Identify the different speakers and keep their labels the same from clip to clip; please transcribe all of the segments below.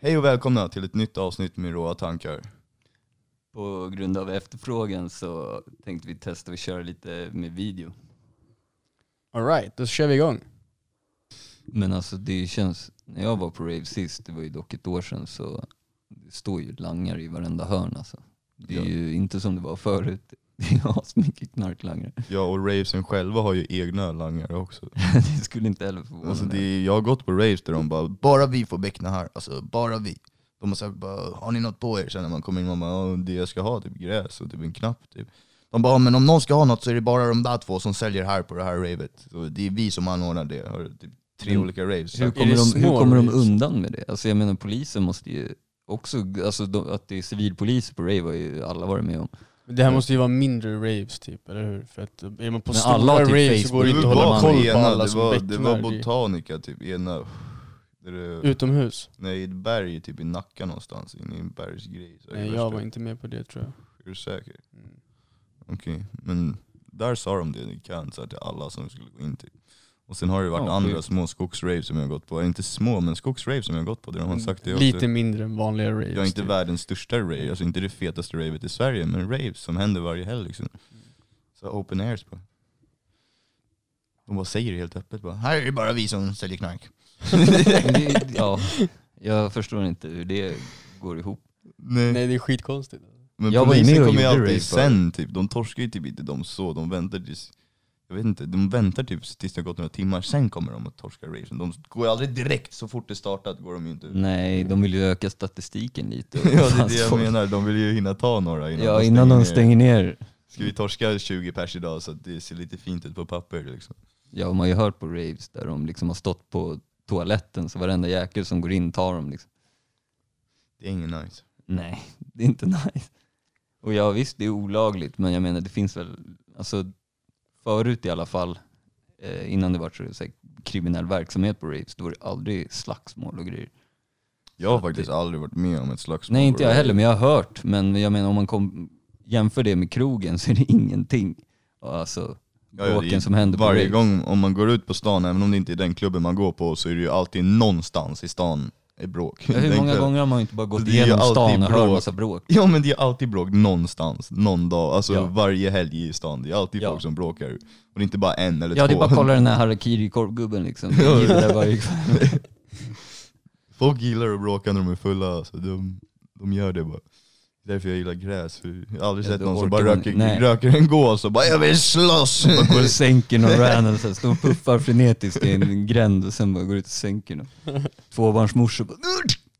Speaker 1: Hej och välkomna till ett nytt avsnitt med råa tankar.
Speaker 2: På grund av efterfrågan så tänkte vi testa att köra lite med video.
Speaker 3: Alright, då kör vi igång.
Speaker 2: Men alltså det känns, när jag var på rave sist, det var ju dock ett år sedan, så det står ju langare i varenda hörn alltså. Det är
Speaker 1: Ja.
Speaker 2: ju inte som det var förut. Det är asmycket knarklangare.
Speaker 1: Ja och ravesen själva har ju egna langare också.
Speaker 2: det skulle inte heller förvåna
Speaker 1: Alltså
Speaker 2: mig.
Speaker 1: det är, jag har gått på raves där de bara 'Bara vi får beckna här, alltså bara vi' De har sagt bara 'Har ni något på er?' Sen när man kommer in man bara det jag ska ha typ gräs och typ en knapp' typ. De bara 'Men om någon ska ha något så är det bara de där två som säljer här på det här ravet' så Det är vi som anordnar det, har typ tre
Speaker 2: Men
Speaker 1: olika raves.
Speaker 2: Hur kommer, de, hur kommer de undan med det? Alltså jag menar polisen måste ju också, alltså de, att det är civilpoliser på rave har ju alla varit med om.
Speaker 3: Det här måste ju vara mindre raves typ, eller hur? För att är man på
Speaker 2: Men
Speaker 3: stora
Speaker 2: har typ
Speaker 3: raves så går det
Speaker 2: Facebook.
Speaker 3: inte att hålla koll på
Speaker 1: ena,
Speaker 3: alla
Speaker 1: det
Speaker 3: som
Speaker 1: var, det var
Speaker 3: i-
Speaker 1: Botanica typ, ena, där det,
Speaker 3: utomhus.
Speaker 1: nej ett berg typ i Nacka någonstans, inne i en bergsgrej. Så är det
Speaker 3: Nej
Speaker 1: värsta.
Speaker 3: jag var inte med på det tror jag.
Speaker 1: Är du säker?
Speaker 3: Mm.
Speaker 1: Okej, men där sa de det i Cannes så här till alla som skulle gå in till. Och sen har det varit
Speaker 2: Ja,
Speaker 1: andra
Speaker 2: sjukt.
Speaker 1: små skogsraves som jag har gått på, inte små men skogsraves som jag har gått på där de har sagt det också.
Speaker 3: Lite mindre än vanliga raves.
Speaker 1: jag är inte
Speaker 3: typ.
Speaker 1: världens största rave, alltså inte det fetaste ravet i Sverige, men raves som händer varje helg liksom. Så open airs bara. De bara säger det helt öppet bara, här är det bara vi som säljer knark.
Speaker 2: Men det, ja, jag förstår inte hur det går ihop.
Speaker 1: Nej.
Speaker 3: Nej det är skitkonstigt.
Speaker 1: Men
Speaker 2: Jag var
Speaker 1: polisen
Speaker 2: med och
Speaker 1: kommer ju
Speaker 2: gjorde
Speaker 1: alltid sen typ, de torskar ju typ inte de så, de väntar tills jag vet inte, de väntar typ tills det har gått några timmar, sen kommer de att torska racen. De går ju aldrig direkt, så fort det startat går de ju inte
Speaker 2: Nej, de vill ju öka statistiken lite.
Speaker 1: Ja det är
Speaker 2: Fast
Speaker 1: det jag menar, de vill ju hinna ta några innan
Speaker 2: Ja, innan de
Speaker 1: ner.
Speaker 2: stänger ner.
Speaker 1: Ska vi torska 20 pers idag så att det ser lite fint ut på papper liksom.
Speaker 2: Ja, man har ju hört på raves där de liksom har stått på toaletten så varenda jäkel som går in tar dem liksom.
Speaker 1: Det är ingen nice.
Speaker 2: Nej, det är inte nice. Och ja visst, det är olagligt men jag menar det finns väl, alltså förut i alla fall, eh, innan det var så, så här, kriminell verksamhet på raves, då var det aldrig slagsmål och grejer.
Speaker 1: Jag har faktiskt
Speaker 2: det-
Speaker 1: aldrig varit med om ett slagsmål.
Speaker 2: Nej inte jag heller, men jag har hört. Men jag menar om man kom, jämför det med krogen så är det ingenting. Alltså,
Speaker 1: Ja, ja,
Speaker 2: bråken
Speaker 1: är
Speaker 2: som händer på
Speaker 1: Varje
Speaker 2: raves.
Speaker 1: gång om man går ut på stan, även om det inte är den klubben man går på, så är det ju alltid någonstans i stan bråk.
Speaker 2: Ja, hur många gånger har man inte bara gått
Speaker 1: ju
Speaker 2: igenom stan och hört massa bråk?
Speaker 1: Ja men det är alltid bråk någonstans, någon dag, alltså
Speaker 2: Ja.
Speaker 1: varje helg i stan. Det är alltid
Speaker 2: Ja.
Speaker 1: folk som bråkar. Och det är inte bara en eller
Speaker 2: Ja det är
Speaker 1: två.
Speaker 2: bara att kolla den här harakiri-korvgubben liksom. Jag gillar det varje kväll.
Speaker 1: Folk gillar att bråka när de är fulla, alltså, de, de gör det bara. Därför jag gillar gräs, för jag har aldrig sett någon som bara
Speaker 2: man-
Speaker 1: röker,
Speaker 2: nej.
Speaker 1: röker en gås och bara 'Jag vill slåss!'
Speaker 2: Bara går och sänker någon random, så här, står och puffar frenetiskt i en gränd och sen bara går ut och sänker någon. Tvåbarnsmorsor bara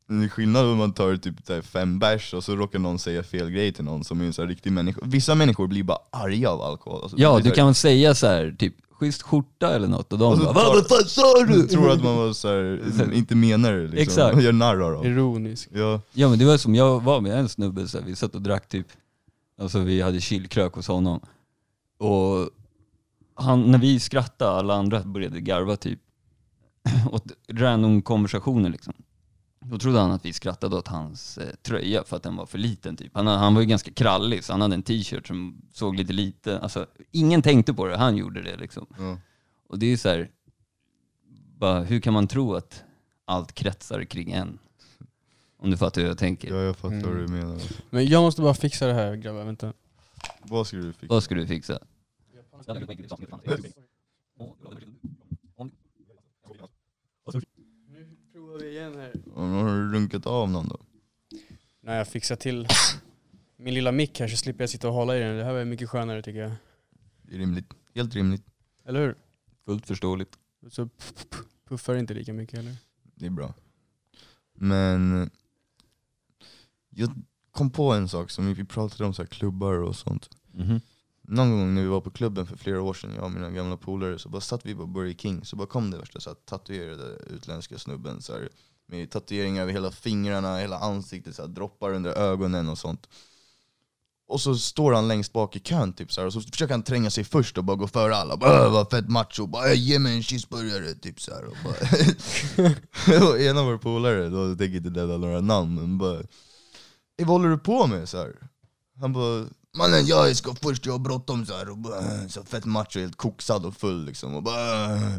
Speaker 1: Det är skillnad om man tar typ så här fem bärs och så råkar någon säga fel grej till någon som är en så här riktig människa. Vissa människor blir bara arga av alkohol. Alltså,
Speaker 2: Ja du
Speaker 1: här-
Speaker 2: kan väl säga så här, typ schysst skjorta eller något och de
Speaker 1: Och så
Speaker 2: bara
Speaker 1: tar-
Speaker 2: vad fan sa du?
Speaker 1: tror att man var så här, inte menar det liksom,
Speaker 2: Exakt.
Speaker 1: och gör narr av dem.
Speaker 3: Ironisk.
Speaker 1: Ja.
Speaker 2: Ja men det var som, jag var med en snubbe så här, vi satt och drack typ, alltså vi hade chillkrök hos honom. Och han, när vi skrattade, alla andra började garva typ. Åt random konversationer liksom. Då trodde han att vi skrattade åt hans eh, tröja för att den var för liten typ. Han, han var ju ganska krallig så han hade en t-shirt som såg lite lite, alltså ingen tänkte på det, han gjorde det liksom.
Speaker 1: Ja.
Speaker 2: Och det är så här, bara, hur kan man tro att allt kretsar kring en? Om du fattar hur jag tänker.
Speaker 1: ja, jag fattar
Speaker 3: Mm.
Speaker 1: vad du menar.
Speaker 3: Men jag måste bara fixa det här grabbar, vänta.
Speaker 1: Vad ska du fixa?
Speaker 2: Vad ska du fixa?
Speaker 3: Nu provar vi igen här.
Speaker 1: Har du runkat av någon då?
Speaker 3: När jag fixar till min lilla mick här så slipper jag sitta och hålla i den. Det här var mycket skönare tycker jag.
Speaker 1: Det är rimligt. Helt rimligt.
Speaker 3: Eller hur?
Speaker 2: Fullt förståeligt.
Speaker 3: Så puffar inte lika mycket heller.
Speaker 1: Det är bra. Men jag kom på en sak som vi- pratade om, så här klubbar och sånt.
Speaker 2: Mhm.
Speaker 1: Någon gång när vi var på klubben för flera år sedan, jag och mina gamla polare, så bara satt vi på Burger King, så bara kom det värsta så här, tatuerade utländska snubben så här, med tatueringar över hela fingrarna, hela ansiktet, så här, droppar under ögonen och sånt. Och så står han längst bak i kön typ så här, och så försöker han tränga sig först och bara gå före alla. Bara, äh, vad fett macho, bara, äh, ge mig en cheeseburgare typ så här. Och, bara, och en av våra polare, då tänker inte nämna några namn, men bara "Ey, vad håller du på med? Så här. Han bara Mannen jag ska först, jag har bråttom så här och bara, äh, så fett macho, helt koksad och full liksom och bara äh.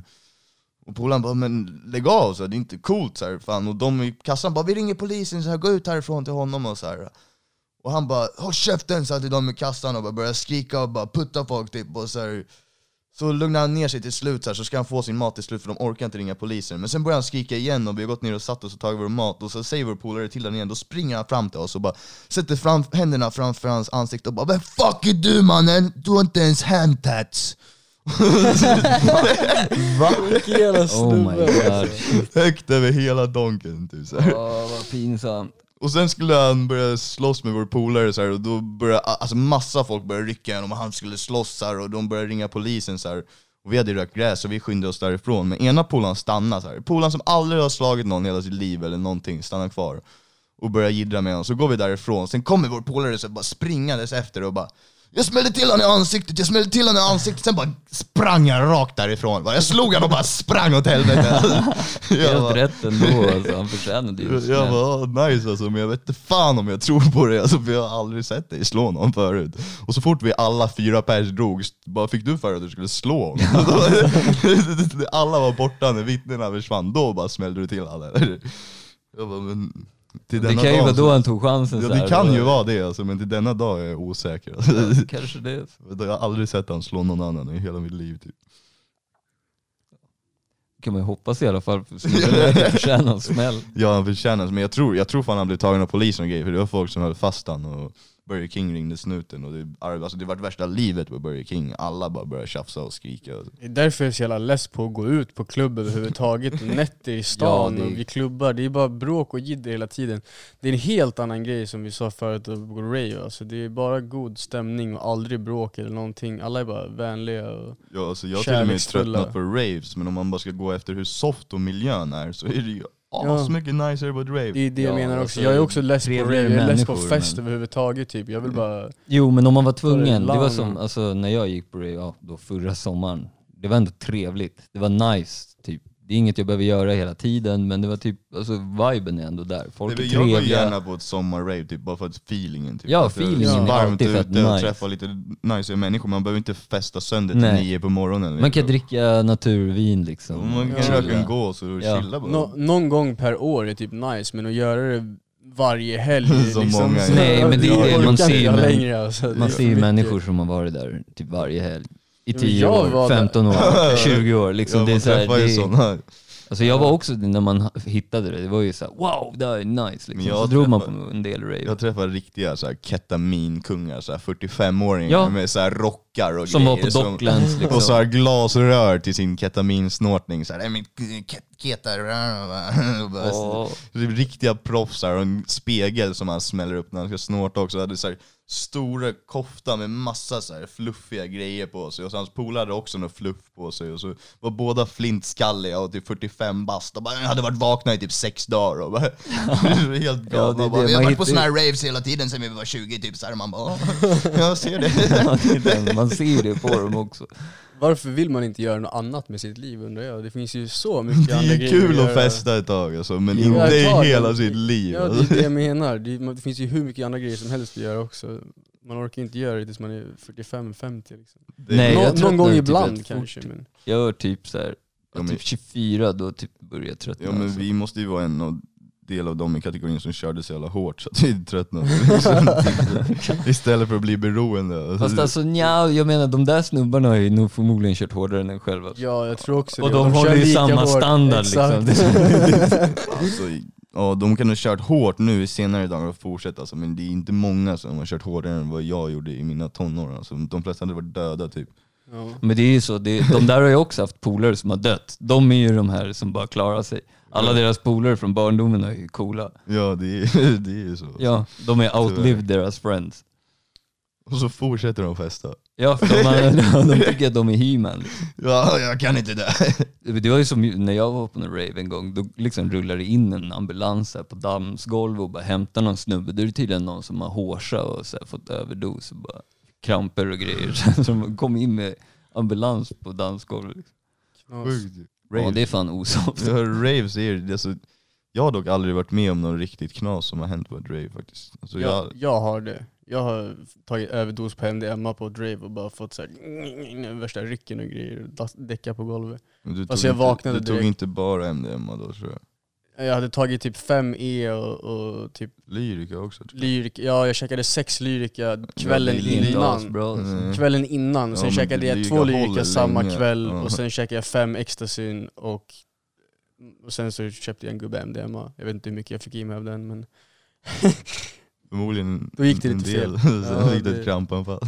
Speaker 1: Och polaren bara 'men lägg av, så här, det är inte coolt' så här, fan. Och de i kassan bara 'vi ringer polisen, så här, gå ut härifrån till honom' och så här. Och han bara 'håll käften' sa till de i kassan och bara började skrika och bara putta folk typ och så här, så lugnar han ner sig till slut så, här, så ska han få sin mat till slut för de orkar inte ringa polisen. Men sen börjar han skrika igen och vi har gått ner och satt oss och tagit vår mat och så säger vår polare till honom igen, då springer han fram till oss och bara sätter fram händerna framför hans ansikte och bara 'Vem fuck är du mannen? Du har inte ens handtats'
Speaker 3: Va? Vilken jävla
Speaker 2: Oh
Speaker 3: snubbe.
Speaker 1: Högt över hela donken typ så här.
Speaker 2: Åh vad pinsamt.
Speaker 1: Och sen skulle han börja slåss med vår polare så här, och då började alltså massa folk började rycka honom och han skulle slåss så här, och de började ringa polisen så här. Och vi hade rökt gräs och vi skyndade oss därifrån, men ena polaren stannade så här. Polaren som aldrig har slagit någon i hela sitt liv eller någonting stannar kvar och börjar jiddra med honom, så går vi därifrån, sen kommer vår polare så här, bara springandes efter och bara jag smällde till honom i ansiktet, jag smällde till honom i ansiktet, sen bara sprang han rakt därifrån. Jag slog honom och bara sprang åt helvete. Jag
Speaker 2: Helt
Speaker 1: bara-
Speaker 2: rätt ändå alltså, han förtjänade ju
Speaker 1: jag bara, "Ah, nice alltså, men jag vet inte fan om jag tror på det alltså, för jag har aldrig sett dig slå någon förut. Och så fort vi alla fyra pers drog, bara fick du för att du skulle slå honom? alla var borta när vittnena försvann, då bara smällde du till eller? Jag bara, men till
Speaker 2: Det
Speaker 1: denna
Speaker 2: kan ju
Speaker 1: dag
Speaker 2: vara då han tog chansen
Speaker 1: Ja
Speaker 2: så
Speaker 1: det kan ju vara det alltså, men till denna dag är jag osäker. Alltså.
Speaker 2: Ja, Kanske det.
Speaker 1: Jag har aldrig sett han slå någon annan i hela mitt liv typ.
Speaker 2: kan man ju hoppas i alla fall, för snubben förtjänar en smäll.
Speaker 1: Ja han förtjänar men jag tror, jag tror fan han blev tagen av polisen och grejer, för det var folk som höll fast han och Burger King ringde snuten och det, alltså det var värsta livet på Burger King, alla bara började tjafsa och skrika.
Speaker 3: Det är därför jag är så jävla less på att gå ut på klubb överhuvudtaget, nätter i stan
Speaker 2: Ja, det-
Speaker 3: och vid klubbar, det är bara bråk och jidder hela tiden. Det är en helt annan grej som vi sa förut att gå rave, alltså det är bara god stämning och aldrig bråk eller någonting, alla är bara vänliga och
Speaker 1: Ja, alltså jag har till och med tröttnat på raves, men om man bara ska gå efter hur soft och miljön är så är det ju
Speaker 3: Ja.
Speaker 1: asmycket nicer på ett rave.
Speaker 3: det är det
Speaker 2: Ja,
Speaker 3: jag menar också.
Speaker 2: alltså,
Speaker 3: Jag är också less på rave,
Speaker 2: trevligare
Speaker 3: jag är less på
Speaker 2: människor,
Speaker 3: fest
Speaker 2: men-
Speaker 3: överhuvudtaget typ. Jag vill bara...
Speaker 2: Jo men om man var tvungen, det var som alltså, när jag gick på det, ja, då förra sommaren, det var ändå trevligt. Det var nice, typ. Det är inget jag behöver göra hela tiden men det var typ, alltså viben är ändå där. Folk
Speaker 1: Nej,
Speaker 2: är
Speaker 1: men jag går
Speaker 2: trevliga.
Speaker 1: gärna på ett sommarrave, typ, bara för att feelingen. Typ.
Speaker 2: Ja,
Speaker 1: Att
Speaker 2: feelingen
Speaker 1: så
Speaker 3: är
Speaker 1: varmt
Speaker 2: alltid fett
Speaker 1: ute och
Speaker 2: nice.
Speaker 1: träffa lite nice människor, man behöver inte festa sönder till
Speaker 2: Nej.
Speaker 1: nio på morgonen.
Speaker 2: Man kan
Speaker 1: liksom.
Speaker 2: dricka naturvin liksom.
Speaker 1: Och Man kan
Speaker 3: Ja.
Speaker 1: röka en gås och
Speaker 2: Ja.
Speaker 1: chilla bara.
Speaker 3: Nå, någon gång per år är typ nice, men att göra det varje helg
Speaker 1: Som
Speaker 3: liksom,
Speaker 1: många.
Speaker 2: Nej, men det är det, man ser ju
Speaker 3: alltså.
Speaker 2: Människor som har varit där typ varje helg. I
Speaker 3: men
Speaker 2: 10
Speaker 3: jag
Speaker 2: år,
Speaker 3: var där.
Speaker 2: 15 år, 20 år. Liksom. det är
Speaker 1: man
Speaker 2: så här, det alltså jag var också, när man hittade det, det var ju så här: wow, det här är nice. Liksom. Så drog man på en del rave.
Speaker 1: Jag träffar riktiga så här, ketaminkungar, så här, 45-åringar
Speaker 2: Ja.
Speaker 1: med så här, rockar och
Speaker 2: Som var
Speaker 1: grejer.
Speaker 2: på Docklands liksom.
Speaker 1: Och så här glasrör till sin ketaminsnortning. Så här, "Det är mitt ket- ketar... är riktiga proffs och en spegel som han smäller upp när han ska snorta också. Så här, stora kofta med massa så här, fluffiga grejer på sig. Och så hans polare hade också något fluff på sig. Och så var båda flintskalliga och typ 45 bast. Och bara, jag hade varit vakna i typ sex dagar. Och bara, helt
Speaker 2: Ja,
Speaker 1: galna.
Speaker 2: det är
Speaker 1: och bara,
Speaker 2: det,
Speaker 1: vi har varit på
Speaker 2: ju-
Speaker 1: här raves hela tiden sen vi var 20 typ. Så här, man bara, "Åh, jag ser det.
Speaker 2: Ja, det. Man ser det på dem också.
Speaker 3: Varför vill man inte göra något annat med sitt liv undrar jag? Det finns ju så mycket
Speaker 1: Det
Speaker 3: andra
Speaker 1: är
Speaker 3: grejer
Speaker 1: kul att
Speaker 3: göra.
Speaker 1: festa ett tag alltså, men
Speaker 2: Jo,
Speaker 1: inte i
Speaker 3: det.
Speaker 1: hela sitt liv.
Speaker 3: Ja det är det jag menar, det, det finns ju hur mycket andra grejer som helst att göra också. Man orkar inte göra det tills man är 45-50 liksom.
Speaker 1: Det är-
Speaker 2: Nej,
Speaker 3: Nå, någon gång
Speaker 2: typ
Speaker 3: ibland kanske men...
Speaker 2: Jag var typ så här,
Speaker 1: Ja, men-
Speaker 2: typ 24 då typ började jag tröttna.
Speaker 1: Ja men
Speaker 2: alltså.
Speaker 1: vi måste ju vara en av, del av dem i kategorin som körde så jävla hårt så att vi tröttnade. Istället för att bli beroende.
Speaker 2: Fast alltså nja, jag menar de där snubbarna har ju nog förmodligen kört hårdare än en själv. Alltså.
Speaker 3: Ja jag tror också
Speaker 2: Och
Speaker 3: det.
Speaker 2: de håller
Speaker 3: kör
Speaker 2: ju samma
Speaker 3: hårt.
Speaker 2: standard
Speaker 3: Exakt.
Speaker 2: liksom.
Speaker 1: alltså, ja, de kan ha kört hårt nu i senare dagar och fortsätta alltså, men det är inte många som har kört hårdare än vad jag gjorde i mina tonår. Alltså, de flesta hade varit döda typ.
Speaker 3: Ja.
Speaker 2: Men det är ju så, det, de där har ju också haft polare som har dött. De är ju de här som bara klarar sig. Alla deras polare från barndomen är ju coola.
Speaker 1: Ja det är, det är ju så.
Speaker 2: Ja, de är outlived deras friends.
Speaker 1: Och så fortsätter de festa.
Speaker 2: Ja, för de, har, de tycker att de är He-Man.
Speaker 1: Ja, jag kan inte dö.
Speaker 2: Det var ju som när jag var på en rave en gång, då liksom rullade det in en ambulans här på dammsgolv och bara hämtade någon snubbe. Då är det tydligen någon som har hårsa och så här fått överdos och bara kramper och grejer. Så de kom in med ambulans på dansgolvet. Liksom.
Speaker 3: Knas.
Speaker 1: Sjukt.
Speaker 2: Ja, det är fan osoft.
Speaker 1: Ja, raves är alltså, jag har dock aldrig varit med om någon riktigt knas som har hänt på ett rave faktiskt. Alltså,
Speaker 3: Jag,
Speaker 1: jag,
Speaker 3: jag har det. Jag har tagit överdos på MDMA på Drave och bara fått så här, värsta rycken och grejer, das- däcka på golvet.
Speaker 1: Men Du
Speaker 3: Alltså,
Speaker 1: tog,
Speaker 3: jag
Speaker 1: inte,
Speaker 3: vaknade
Speaker 1: du tog
Speaker 3: direkt.
Speaker 1: inte bara MDMA då tror jag?
Speaker 3: Jag hade tagit typ 5E och, och typ
Speaker 1: Lyrika också tror jag.
Speaker 3: lyrik, ja jag käkade sex lyrika kvällen
Speaker 1: det är inte
Speaker 3: innan.
Speaker 2: asbra. alltså.
Speaker 1: Mm.
Speaker 3: Kvällen innan, sen
Speaker 1: Ja, men
Speaker 3: käkade jag
Speaker 1: lyrica
Speaker 3: två lyrika samma
Speaker 1: länge.
Speaker 3: kväll
Speaker 1: Ja.
Speaker 3: och sen käkade jag fem ecstasyn och, och sen så köpte jag en gubbe MDMA. Jag vet inte hur mycket jag fick i mig av den men
Speaker 1: Förmodligen
Speaker 3: Då gick det
Speaker 1: en
Speaker 3: lite
Speaker 1: del.
Speaker 3: fel.
Speaker 1: Sen
Speaker 3: Ja,
Speaker 1: fick du
Speaker 3: det-
Speaker 1: ett krampanfall.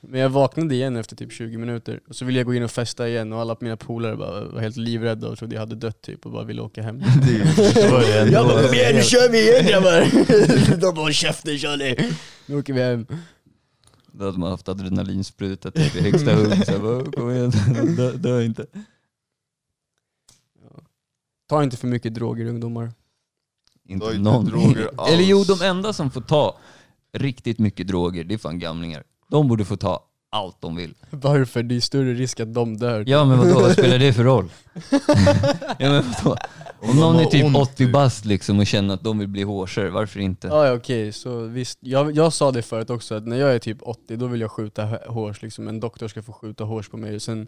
Speaker 3: Men jag vaknade igen efter typ 20 minuter, och så ville jag gå in och festa igen och alla mina polare bara var helt livrädda och trodde jag hade dött typ och bara ville åka hem.
Speaker 1: Det är ju-
Speaker 3: Jag bara kom igen nu kör vi igen grabbar! De bara käften Charlie! Nu åker vi hem.
Speaker 2: Då hade man haft adrenalinspruta typ i högsta hugg. Så jag bara, kom igen, dö, dö inte.
Speaker 3: Ta inte för mycket droger ungdomar.
Speaker 2: Inte
Speaker 1: inte
Speaker 2: någon.
Speaker 1: droger alls.
Speaker 2: Eller jo, de enda som får ta riktigt mycket droger, det är fan gamlingar. De borde få ta allt de vill.
Speaker 3: Varför? Det är större risk att de dör.
Speaker 2: Ja men vadå, vad spelar det för roll? ja, men vadå? Om någon är typ
Speaker 1: ont,
Speaker 2: 80
Speaker 1: typ.
Speaker 2: bast liksom och känner att de vill bli hårsare, varför inte?
Speaker 3: Ja, ja okej, så visst. Jag, jag sa det förut också, att när jag är typ 80 då vill jag skjuta hårs, liksom. en doktor ska få skjuta hårs på mig. Sen,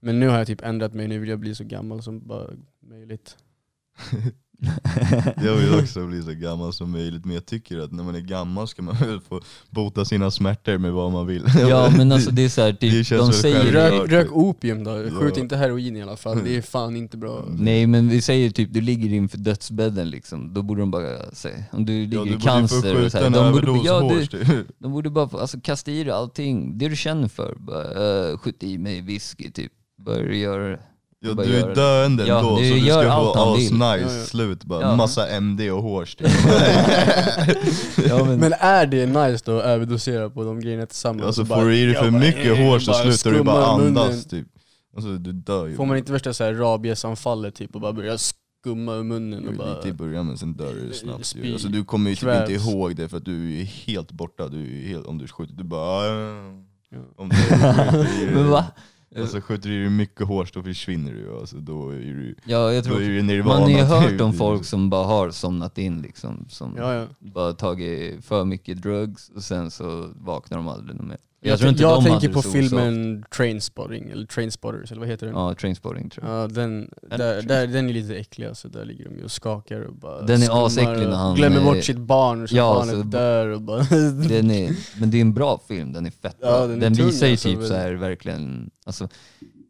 Speaker 3: men nu har jag typ ändrat mig, nu vill jag bli så gammal som bara möjligt.
Speaker 1: Jag vill också bli så gammal som möjligt, men jag tycker att när man är gammal ska man väl få bota sina smärtor med vad man vill.
Speaker 2: Ja men alltså det är såhär, typ, de säger.
Speaker 3: Rök, rök opium då, skjut
Speaker 1: Ja.
Speaker 3: inte heroin i alla fall. Det är fan inte bra.
Speaker 2: Nej men vi säger typ, du ligger inför dödsbädden liksom, då borde de bara säga, om du ligger
Speaker 1: Ja,
Speaker 2: i
Speaker 1: du få
Speaker 2: cancer och så här, de borde, ja, du,
Speaker 1: typ.
Speaker 2: de borde bara få, alltså, kasta i dig allting, det du känner för. Bara, uh, skjut i mig whisky typ, börja göra det.
Speaker 1: Ja, du är
Speaker 2: det.
Speaker 1: döende
Speaker 2: Ja,
Speaker 1: ändå,
Speaker 2: du
Speaker 1: så du ska
Speaker 2: allt
Speaker 1: få asnice
Speaker 3: Ja, ja.
Speaker 1: slut bara.
Speaker 2: Ja.
Speaker 1: Massa MD och hårs.
Speaker 2: Ja, men,
Speaker 3: Men är det nice då att överdosera på de grejerna tillsammans?
Speaker 1: Alltså får du i dig för mycket hår så slutar du bara
Speaker 3: munnen.
Speaker 1: andas typ. Alltså du dör ju.
Speaker 3: Får man inte värsta så här rabiesanfallet typ och bara börja skumma ur munnen och bara...
Speaker 1: Lite i början men sen dör du snabbt
Speaker 3: Spy.
Speaker 1: Alltså du kommer ju typ inte ihåg det för att du är helt borta. Du är helt, om du skjuter, du bara... "Ah."
Speaker 3: Ja.
Speaker 1: Om dig-
Speaker 2: men va?
Speaker 1: Alltså skjuter du mycket hårs då försvinner du. Alltså, då är du,
Speaker 2: Ja, jag
Speaker 1: då är
Speaker 2: tror,
Speaker 1: du nirvana.
Speaker 2: man har ju hört om folk som bara har somnat in liksom, som
Speaker 3: Ja, ja.
Speaker 2: bara tagit för mycket drugs och sen så vaknar de aldrig mer.
Speaker 3: Jag,
Speaker 2: tror inte
Speaker 3: jag tänker på
Speaker 2: det så
Speaker 3: filmen Trainspotting, eller Trainspotters, eller vad heter den?
Speaker 2: Ja, Trainspotting tror jag.
Speaker 3: Ja, den, där, där, den är lite äcklig alltså, där ligger de ju och skakar och bara
Speaker 2: Den är asäcklig
Speaker 3: och
Speaker 2: när han
Speaker 3: Glömmer bort sitt barn så
Speaker 2: Ja,
Speaker 3: barnet
Speaker 2: så-
Speaker 3: dör och bara...
Speaker 2: Den är, men det är en bra film, den är fett bra.
Speaker 3: Ja, den
Speaker 2: den
Speaker 3: tung,
Speaker 2: visar ju
Speaker 3: alltså,
Speaker 2: typ så här verkligen, alltså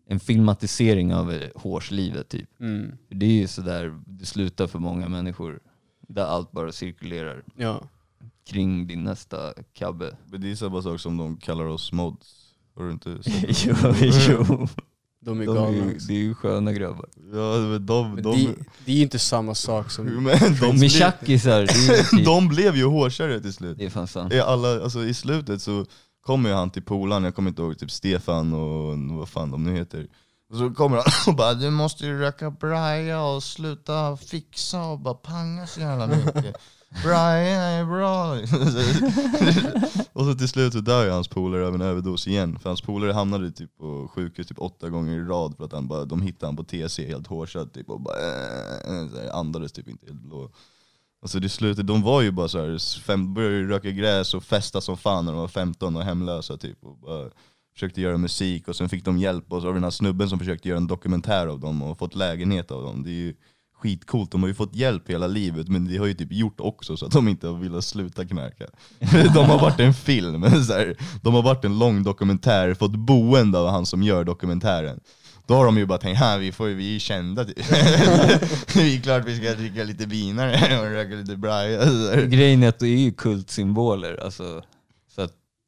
Speaker 2: en filmatisering av eh, hårslivet typ.
Speaker 3: mm,
Speaker 2: Det är ju sådär det slutar för många människor. Där allt bara cirkulerar
Speaker 3: ja.
Speaker 2: Kring din nästa kabbe.
Speaker 1: Men det är samma sak som de kallar oss mods. Har du inte sett
Speaker 2: jo, jo.
Speaker 3: De är
Speaker 2: De är,
Speaker 3: galna.
Speaker 2: ju-
Speaker 3: också.
Speaker 2: det är ju sköna grabbar.
Speaker 1: Ja men de,
Speaker 3: Men
Speaker 1: de,
Speaker 3: det, det är ju inte samma sak som...
Speaker 1: men de,
Speaker 2: Med
Speaker 1: blev,
Speaker 2: tjackisar, typ,
Speaker 1: de blev ju hårsare till slut.
Speaker 2: det är fan sant.
Speaker 1: I, alla, alltså, I slutet så kommer ju han till polaren, jag kommer inte ihåg, typ Stefan och vad fan de nu heter. Och så kommer han och bara 'Du måste ju röka braja och sluta fixa och bara panga så jävla mycket' Brian är bra! och så till slut så dör ju hans polare av en överdos igen, för hans polare hamnade typ på sjukhus typ åtta gånger i rad för att han bara, de hittade han på TC helt hårsad typ och bara äh, andades typ inte helt blå. Alltså det slutet, de var ju bara så här, fem, började röka gräs och festa som fan när de var 15 och hemlösa typ. Och bara försökte göra musik och sen fick de hjälp och så har vi den här snubben som försökte göra en dokumentär av dem och fått lägenhet av dem. Det är ju skitcoolt, de har ju fått hjälp hela livet men det har ju typ gjort också så att de inte har velat sluta knarka. De har varit en film, så här, de har varit en lång dokumentär, fått boende av han som gör dokumentären. Då har de ju bara tänkt, "Ha, vi, får, ju- vi är kända typ. det är klart vi ska dricka lite vinare och röka lite braja.
Speaker 2: Grejen är att det är ju kultsymboler, alltså,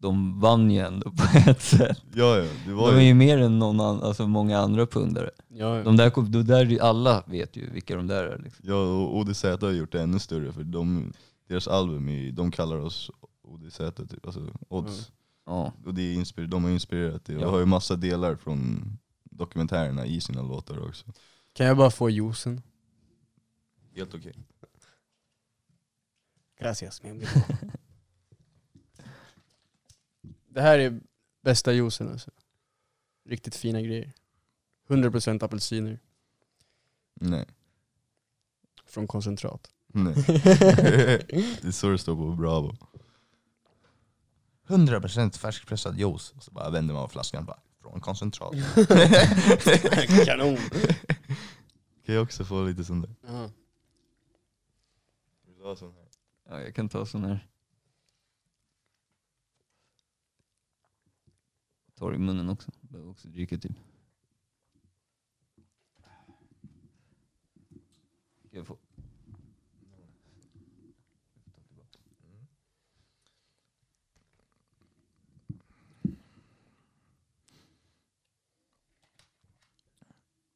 Speaker 2: de vann ju ändå på ett sätt.
Speaker 1: Ja, ja, det var
Speaker 2: De är
Speaker 1: ju...
Speaker 2: ju mer än någon annan, alltså många andra pundare.
Speaker 3: Ja, ja.
Speaker 2: De där, de där, alla vet ju vilka de där är. Liksom.
Speaker 1: Ja, och ODZ har gjort det ännu större för de, deras album, är, de kallar oss ODZ typ, alltså odds.
Speaker 2: Ja.
Speaker 1: Och det är inspir- de har inspirerat det och
Speaker 2: Ja.
Speaker 1: har ju massa delar från dokumentärerna i sina låtar också.
Speaker 3: Kan jag bara få juicen?
Speaker 1: Helt okej.
Speaker 3: Gracias mi amigo. Det här är bästa juicen alltså. Riktigt fina grejer. 100% apelsiner
Speaker 1: Nej.
Speaker 3: från koncentrat.
Speaker 1: Nej. det är så det står på Bravo. 100% färskpressad juice. Och så bara vänder man av flaskan bara, från koncentrat.
Speaker 3: Kanon!
Speaker 1: Kan jag också få lite sån där?
Speaker 3: Ja.
Speaker 1: Vill du ha sån här?
Speaker 2: Ja, jag kan ta sån här. Torr i munnen också. Behöver också dricka typ. Jag?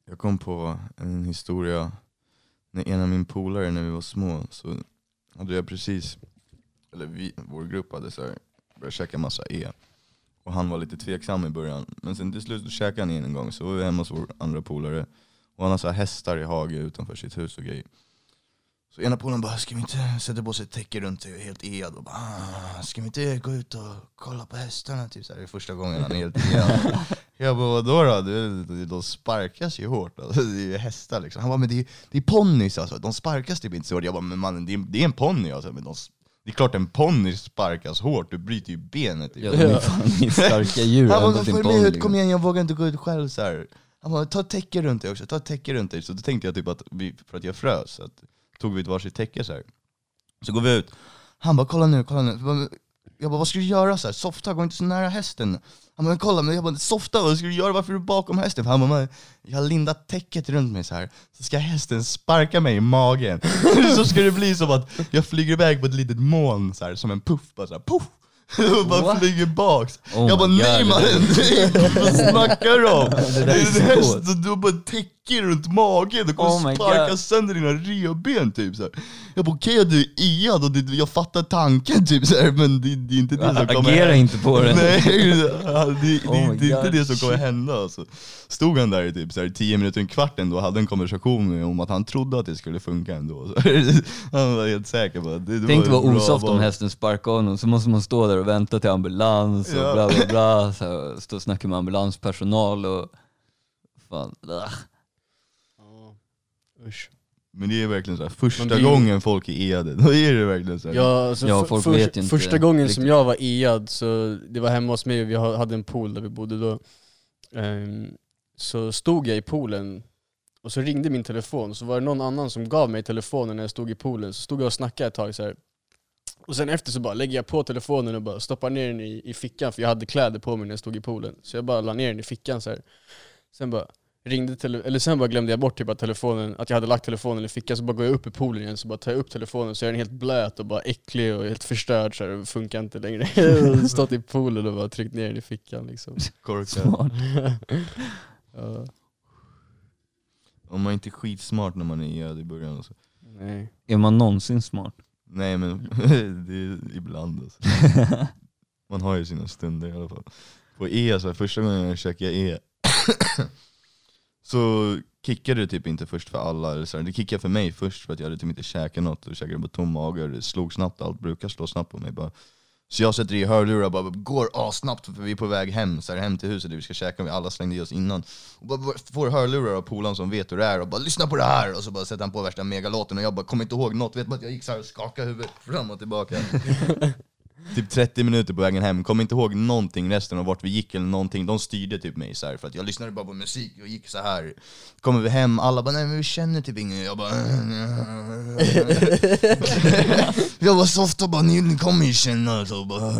Speaker 1: Jag kom på en historia när en av min polare när vi var små så hade jag precis, eller vi, vår grupp hade så här, börjat käka massa E. Och han var lite tveksam i början. Men sen till slut käkade han in en gång, så var vi hemma hos vår andra polare. Och han har så här hästar i hage utanför sitt hus och grejer. Så ena polaren bara, ska vi inte sätta på sig ett täcke runt dig och helt ead och bara, "Ah, ska vi inte gå ut och kolla på hästarna? Typ så här, det är första gången han är helt ead. Jag bara, vadå då? Det- De sparkas ju hårt. Alltså, det är ju hästar liksom. Han bara, men det är, det är ponnys alltså. De sparkas typ inte så hårt. Jag bara, men mannen det är, det är en ponny alltså. Men de, det är klart en ponny sparkas hårt, du bryter ju benet. Typ.
Speaker 2: Ja, de är fan i starka djur.
Speaker 1: Han bara, följ med ut, kom igen jag vågar inte gå ut själv så här. Han bara, ta täcke runt dig också, ta täcke runt dig. Så då tänkte jag typ att vi, för att jag frös, så att, tog vi ett varsitt täcke så här. Så går vi ut, han bara kolla nu, kolla nu. Jag bara, vad ska du göra så här? Softa, gå inte så nära hästen. Han bara, men kolla, men jag bara, softa, vad ska du göra? Varför är du bakom hästen? För han bara, "Men jag har lindat täcket runt mig så här. så ska hästen sparka mig i magen. så ska det bli som att jag flyger iväg på ett litet moln så här, som en puff, bara så här, puff. Och bara
Speaker 2: What?
Speaker 1: flyger bak.
Speaker 2: Oh
Speaker 1: jag bara nej mannen, vad snackar du om?
Speaker 2: Det är
Speaker 1: en häst och du har bara ett täcke runt magen, du kommer
Speaker 2: Oh
Speaker 1: sparka
Speaker 2: God.
Speaker 1: sönder dina revben typ så här. Jag bara okej du är ead och det, jag fattar tanken typ så här, men det, det är inte det som kommer
Speaker 2: Agera inte på det.
Speaker 1: Nej, det, det,
Speaker 2: Oh my
Speaker 1: det är inte det som kommer hända alltså. Stod han där i typ så här, tio minuter, en kvart ändå och hade en konversation om att han trodde att det skulle funka ändå. Så, han var helt säker på att det, det
Speaker 2: Tänk
Speaker 1: var bra
Speaker 2: osoft om hästen sparkar honom, så måste man stå där och vänta till ambulans och
Speaker 1: Ja.
Speaker 2: bla bla bla, så här, stå och snacka med ambulanspersonal och fan, ugh.
Speaker 3: Usch.
Speaker 1: Men det är verkligen så här, första
Speaker 3: det-
Speaker 1: gången folk är eade, då är det verkligen så här.
Speaker 3: Ja, alltså,
Speaker 2: Ja,
Speaker 3: för-
Speaker 2: folk
Speaker 3: för,
Speaker 2: vet ju inte
Speaker 3: första gången som
Speaker 2: riktigt.
Speaker 3: jag var ead, så det var hemma hos mig och vi ha- hade en pool där vi bodde då. Ehm, så stod jag i poolen och så ringde min telefon, så var det någon annan som gav mig telefonen när jag stod i poolen. Så stod jag och snackade ett tag så här. Och sen efter så bara lägger jag på telefonen och bara stoppar ner den i, i fickan, för jag hade kläder på mig när jag stod i poolen. Så jag bara la ner den i fickan så här. Sen bara ringde tele- eller sen bara glömde jag bort typ att, telefonen, att jag hade lagt telefonen i fickan, så bara går jag upp i poolen igen, så bara tar jag upp telefonen så är den helt blöt och bara äcklig och helt förstörd så här, funkar inte längre. Stått i poolen och bara tryckt ner den i fickan liksom.
Speaker 1: Korkad.
Speaker 3: ja,
Speaker 1: Om man inte är skitsmart när man är ead i början alltså.
Speaker 3: nej.
Speaker 2: Är man någonsin smart?
Speaker 1: Nej men det är ibland alltså. Man har ju sina stunder i alla fall. På E, så här, första gången jag käkade E så kickade det typ inte först för alla. Eller så här. Det kickade för mig först för att jag hade typ inte käkat något och käkade på tom mage och det slog snabbt, allt brukar slå snabbt på mig bara. Så jag sätter i hörlurar och bara går assnabbt för vi är på väg hem, så här, hem till huset där vi ska käka, vi alla slängde i oss innan. Och bara får hörlurar av polaren som vet hur det är och bara lyssna på det här! Och så bara sätter han på värsta megalåten och jag bara kommer inte ihåg något, vet bara att jag gick så här och skakade huvudet fram och tillbaka. typ 30 minuter på vägen hem, kommer inte ihåg någonting resten av vart vi gick eller någonting. De styrde typ mig så här för att jag lyssnade bara på musik och gick så här. Kommer vi hem, alla bara nej men vi känner typ ingen. Jag bara Jag var soft och bara ni, ni kommer ju känna. Så bara,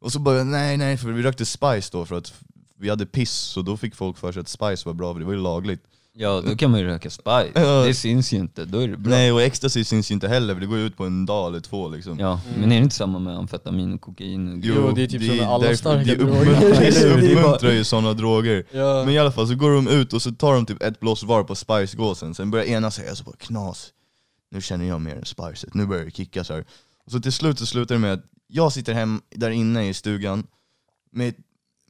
Speaker 1: och så bara nej nej för vi rökte spice då för att vi hade piss så då fick folk för sig att spice var bra för det var ju lagligt.
Speaker 2: Ja, då kan man ju röka spice.
Speaker 1: Ja.
Speaker 2: Det syns ju inte, då är det bra.
Speaker 1: Nej och ecstasy syns ju inte heller för det går ju ut på en dag eller två liksom.
Speaker 2: Ja, men är det inte samma med amfetamin och kokain? Och
Speaker 3: Jo, det är typ så med alla starka
Speaker 1: det
Speaker 3: droger.
Speaker 1: det
Speaker 3: Det
Speaker 1: uppmuntrar ju sådana droger.
Speaker 3: Ja.
Speaker 1: Men i alla fall så går de ut och så tar de typ ett blås var på spicegåsen, sen börjar ena säga så bara knas, nu känner jag mer än spicet, nu börjar det kicka så här. Och så till slut så slutar det med att jag sitter hem där inne i stugan med,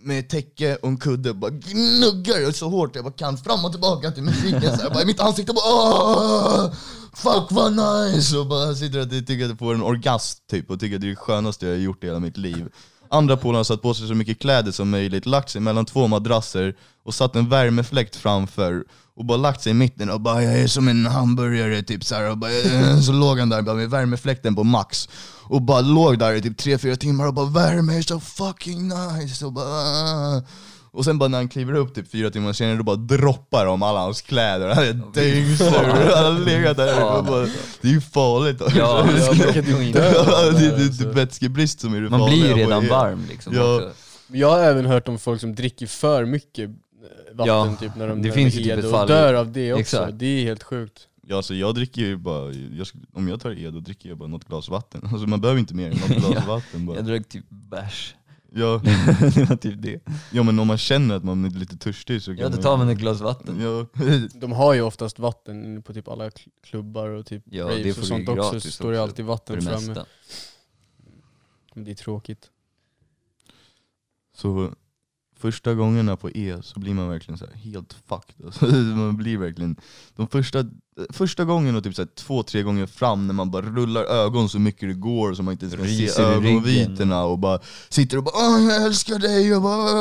Speaker 1: med ett täcke och en kudde och bara gnuggar så hårt jag bara kan fram och tillbaka till musiken så här, bara i mitt ansikte bara Åh, Fuck vad nice! Och bara sitter och tycker att jag får en orgasm typ och tycker att det är det skönaste jag har gjort i hela mitt liv. Andra polaren har satt på sig så mycket kläder som möjligt, lagt sig mellan två madrasser och satt en värmefläkt framför och bara lagt sig i mitten och bara 'jag är som en hamburgare' typ så här, och bara, Så låg han där bara med värmefläkten på max och bara låg där i typ 3-4 timmar och bara 'värme är så fucking nice' och bara "Ah." och sen bara när han kliver upp typ fyra timmar senare, då bara droppar de alla hans kläder, han är dyngsur, han har legat där och bara, Det är ju farligt också.
Speaker 2: Ja,
Speaker 3: man
Speaker 1: det, det, det
Speaker 3: alltså.
Speaker 1: är vätskebrist som är det
Speaker 2: Man
Speaker 1: farliga
Speaker 2: blir ju redan varm liksom
Speaker 1: Ja.
Speaker 2: också.
Speaker 3: Men Jag har även hört om folk som dricker för mycket vatten
Speaker 2: Ja,
Speaker 3: typ när de
Speaker 2: det finns typ fall
Speaker 3: och
Speaker 2: i-
Speaker 3: dör av det också.
Speaker 2: Exakt.
Speaker 3: Det är helt sjukt.
Speaker 1: Ja, alltså jag dricker ju bara, jag, om jag tar ed då dricker jag bara något glas vatten. Alltså man behöver inte mer än något glas
Speaker 2: Ja.
Speaker 1: vatten bara.
Speaker 2: Jag drack typ bärs.
Speaker 1: Ja,
Speaker 2: det var typ det.
Speaker 1: ja men om man känner att man är lite törstig så kan
Speaker 2: Ja, då tar man ett glas vatten.
Speaker 1: Ja,
Speaker 3: De har ju oftast vatten på typ alla kl- klubbar och typ
Speaker 2: Ja,
Speaker 3: raves
Speaker 2: det
Speaker 3: och
Speaker 2: får
Speaker 3: sånt också, så står det alltid vatten framme. Men det är tråkigt.
Speaker 1: så första gångerna på E så blir man verkligen så helt fucked. Alltså, man blir verkligen, de första, första gången och typ så två, tre gånger fram när man bara rullar ögon så mycket det går så man inte ens kan se
Speaker 2: Ryser
Speaker 1: ögonvitorna och bara sitter och bara jag älskar dig och bara,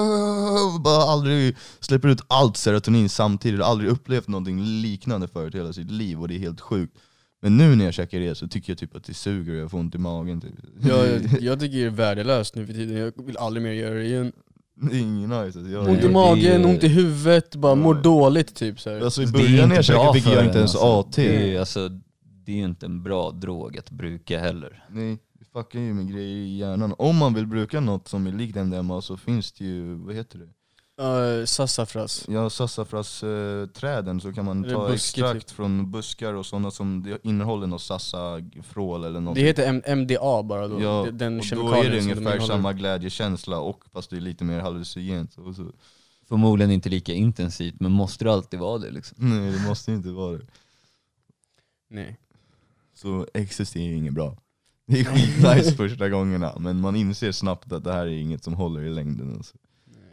Speaker 1: och bara aldrig släpper ut allt serotonin samtidigt, och aldrig upplevt någonting liknande förut i hela sitt liv och det är helt sjukt. Men nu när jag käkar det så tycker jag typ att det suger och jag får ont i magen typ.
Speaker 3: Jag, jag tycker det är värdelöst nu för tiden, jag vill aldrig mer göra det igen.
Speaker 1: Det är ingen nice. Alltså, jag,
Speaker 3: Ont i magen,
Speaker 2: är-
Speaker 3: ont i huvudet, bara mår dåligt typ så här.
Speaker 1: Alltså i
Speaker 2: Det är
Speaker 1: början när jag
Speaker 2: inte
Speaker 1: käkade
Speaker 2: bra
Speaker 1: fick
Speaker 2: för
Speaker 1: jag
Speaker 2: en,
Speaker 1: inte ens
Speaker 2: alltså.
Speaker 1: AT.
Speaker 2: Det är, alltså, det är ju inte en bra drog att bruka heller.
Speaker 1: Nej, det fuckar ju med grejer i hjärnan. Om man vill bruka något som är likt MDMA så finns det ju, vad heter det?
Speaker 3: Uh, sassafras.
Speaker 1: Ja, sassafrasträden så kan man ta extrakt
Speaker 3: typ.
Speaker 1: från buskar och sådana som innehåller något sassafrål eller något.
Speaker 3: Det heter M- MDA bara då,
Speaker 1: ja,
Speaker 3: Det- den
Speaker 1: och då är det ungefär samma glädjekänsla och fast det är lite mer hallucinogent.
Speaker 2: Förmodligen inte lika intensivt, men måste det alltid vara det liksom?
Speaker 1: Nej det måste inte vara det.
Speaker 3: Nej.
Speaker 1: Så ecstasy är inget bra. Det är skitnice första gångerna men man inser snabbt att det här är inget som håller i längden. Alltså.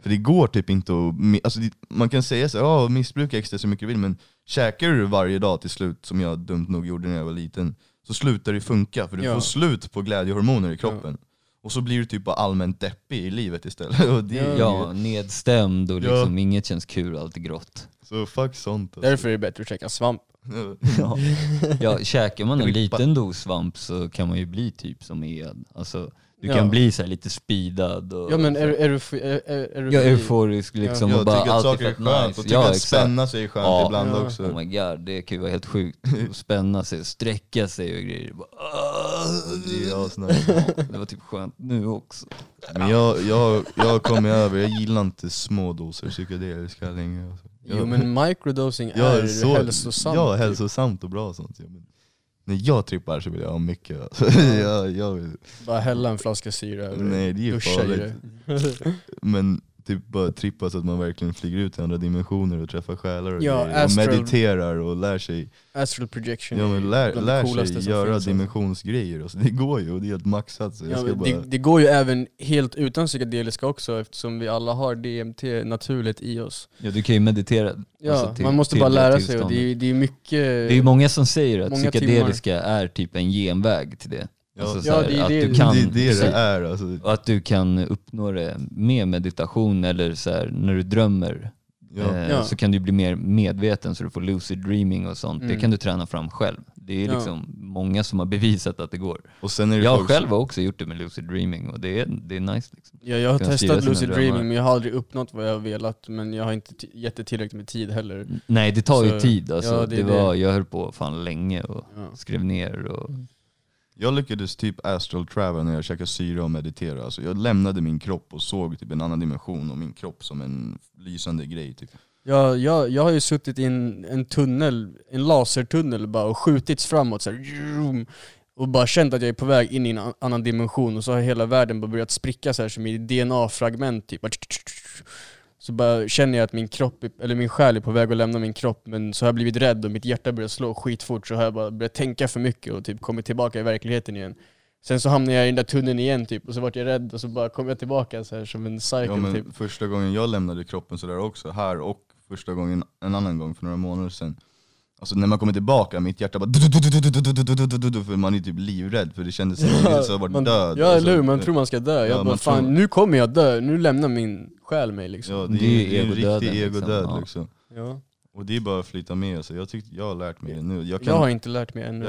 Speaker 1: För det går typ inte att, alltså det, man kan säga så ja missbruka ecstasy så mycket du vill men käkar du varje dag till slut, som jag dumt nog gjorde när jag var liten, så slutar det funka för du
Speaker 3: Ja.
Speaker 1: får slut på glädjehormoner i kroppen. Och så blir du typ bara allmänt deppig i livet istället. Och det är
Speaker 2: Ja, nedstämd och
Speaker 1: Ja.
Speaker 2: liksom inget känns kul, allt är grått.
Speaker 1: Så fuck sånt alltså.
Speaker 3: Därför är det bättre att käka svamp.
Speaker 2: Ja. ja, käkar man en liten dos svamp så kan man ju bli typ som Ed. Alltså, du
Speaker 3: Ja.
Speaker 2: kan bli så här lite speedad och
Speaker 3: Ja men är, är, du, är, är, är du
Speaker 2: ja, euforisk liksom
Speaker 1: Jag
Speaker 2: och bara
Speaker 1: tycker att
Speaker 2: allt
Speaker 1: saker är
Speaker 2: fett
Speaker 1: skönt,
Speaker 2: nice.
Speaker 1: och tycker
Speaker 2: Ja,
Speaker 1: att
Speaker 2: exakt.
Speaker 1: spänna sig är skönt
Speaker 2: Ja.
Speaker 1: ibland
Speaker 3: Ja.
Speaker 1: också.
Speaker 2: Oh my god, det kan ju vara helt sjukt. Att Spänna sig, sträcka sig och grejer. Bara,
Speaker 1: Det är
Speaker 2: var typ skönt nu också.
Speaker 1: Men jag, jag, jag har kommit över, jag gillar inte små doser psykedeliska längre. Alltså.
Speaker 3: Jo men microdosing
Speaker 1: jag
Speaker 3: är
Speaker 1: så-
Speaker 3: hälsosamt.
Speaker 1: Ja,
Speaker 3: typ.
Speaker 1: hälsosamt och bra och sånt. Ja, men när jag trippar så vill jag ha mycket. Alltså. jag, jag vill,
Speaker 3: Bara hälla en flaska syra över
Speaker 1: nej det är ju farligt. Men typ bara trippa så att man verkligen flyger ut till andra dimensioner och träffar själar och,
Speaker 3: Ja,
Speaker 1: grejer, och
Speaker 3: astral-
Speaker 1: mediterar och lär sig,
Speaker 3: Astral projection
Speaker 1: ja, men lär, lär sig göra
Speaker 3: finns, alltså.
Speaker 1: dimensionsgrejer. Alltså. Det går ju och det är helt maxat. Så jag
Speaker 3: Ja,
Speaker 1: bara,
Speaker 3: det, det går ju även helt utan psykedeliska också eftersom vi alla har DMT naturligt i oss.
Speaker 2: Ja, du kan ju meditera.
Speaker 3: Ja,
Speaker 2: alltså, till-
Speaker 3: man måste bara lära sig och det är, det är mycket...
Speaker 2: Det är ju många som säger att psykedeliska är typ en genväg till det. Alltså,
Speaker 3: Ja,
Speaker 2: här,
Speaker 3: det
Speaker 2: att
Speaker 3: det-
Speaker 2: du kan,
Speaker 1: det är det det är. Alltså.
Speaker 2: Att du kan uppnå det med meditation eller så här, när du drömmer.
Speaker 1: Ja.
Speaker 2: Eh,
Speaker 3: Ja.
Speaker 2: Så kan du bli mer medveten så du får lucid dreaming och sånt. Det
Speaker 3: Mm.
Speaker 2: kan du träna fram själv. Det är
Speaker 3: Ja.
Speaker 2: liksom många som har bevisat att det går.
Speaker 1: Och sen är det
Speaker 2: Jag
Speaker 1: folk
Speaker 2: själv har också gjort det med lucid dreaming och det är, det är nice liksom.
Speaker 3: Ja, jag har testat lucid
Speaker 2: drömmar.
Speaker 3: dreaming men jag har aldrig uppnått vad jag har velat men jag har inte gett det tillräckligt med tid heller.
Speaker 2: Nej det tar ju
Speaker 3: Så-
Speaker 2: tid alltså.
Speaker 3: ja,
Speaker 2: det
Speaker 3: det är
Speaker 2: var,
Speaker 3: det.
Speaker 2: jag höll på fan länge och
Speaker 3: Ja.
Speaker 2: skrev ner och
Speaker 1: jag lyckades typ astral travel när jag käkade syra och mediterade. Alltså jag lämnade min kropp och såg typ en annan dimension och min kropp som en lysande grej. Typ.
Speaker 3: Jag, jag, jag har ju suttit i en, en tunnel, en lasertunnel bara och skjutits framåt så här, och bara känt att jag är på väg in i en annan dimension och så har hela världen bara börjat spricka så här som i DNA-fragment typ. Så bara känner jag att min kropp, eller min själ är på väg att lämna min kropp men så har jag blivit rädd och mitt hjärta börjar slå skitfort så har jag bara börjat tänka för mycket och typ kommit tillbaka i verkligheten igen. Sen så hamnade jag i den där tunneln igen typ och så vart jag rädd och så bara kom jag tillbaka så här som en cycle
Speaker 1: Ja, men
Speaker 3: typ.
Speaker 1: Första gången jag lämnade kroppen sådär också, här och första gången en annan gång för några månader sedan. Alltså när man kommer tillbaka, mitt hjärta bara för man är typ livrädd för det kändes som att man
Speaker 3: var
Speaker 1: död
Speaker 3: Ja eller hur, man tror man ska dö. Jag bara fan nu kommer jag dö, nu lämnar min själ mig liksom
Speaker 1: det,
Speaker 2: är,
Speaker 1: det riktig egodöd liksom, Och det är bara att flyta med alltså. jag, har lärt mig det nu Jag,
Speaker 3: har inte lärt mig ännu.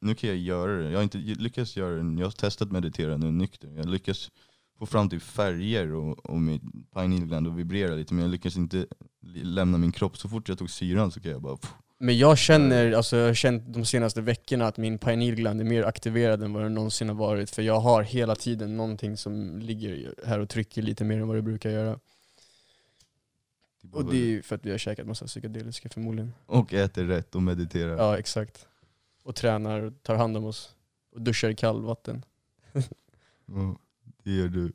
Speaker 1: Nu kan jag göra det, jag har inte lyckats göra det, jag har testat meditera nu nykter Jag lyckas få fram typ färger och, och mitt pineal gland och vibrera lite men jag lyckas inte lämna min kropp Så fort jag tog syran så kan jag bara
Speaker 3: men jag känner, alltså jag har känt de senaste veckorna att min pineal gland är mer aktiverad än vad den någonsin har varit. För jag har hela tiden någonting som ligger här och trycker lite mer än vad det brukar göra. Och det är ju för att vi har käkat massa psykedeliska förmodligen.
Speaker 1: och äter rätt och mediterar.
Speaker 3: Ja exakt. Och tränar och tar hand om oss. Och duschar i kallvatten.
Speaker 1: Ja, det gör du.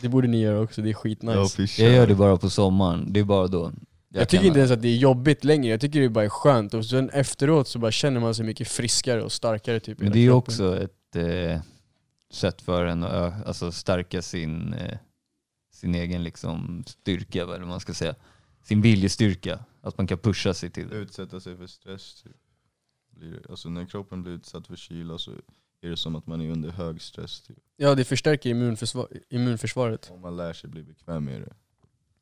Speaker 3: Det borde ni göra också, det är skitnice.
Speaker 1: Ja,
Speaker 2: Jag gör det bara på sommaren, det är bara då.
Speaker 3: Jag, tycker
Speaker 2: kan-
Speaker 3: inte ens att det är jobbigt längre, jag tycker det bara är skönt. Och sen efteråt så bara känner man sig mycket friskare och starkare typ
Speaker 2: Men det är
Speaker 3: kroppen.
Speaker 2: också ett eh, sätt för en att alltså stärka sin, eh, sin egen liksom styrka, vad är det man ska säga. Sin viljestyrka. Att man kan pusha sig till det.
Speaker 1: Utsätta sig för stress. Typ. Alltså när kroppen blir utsatt för kyla så är det som att man är under hög stress. Typ.
Speaker 3: Ja det förstärker immunförsvar immunförsvaret.
Speaker 1: Om man lär sig bli bekväm med det.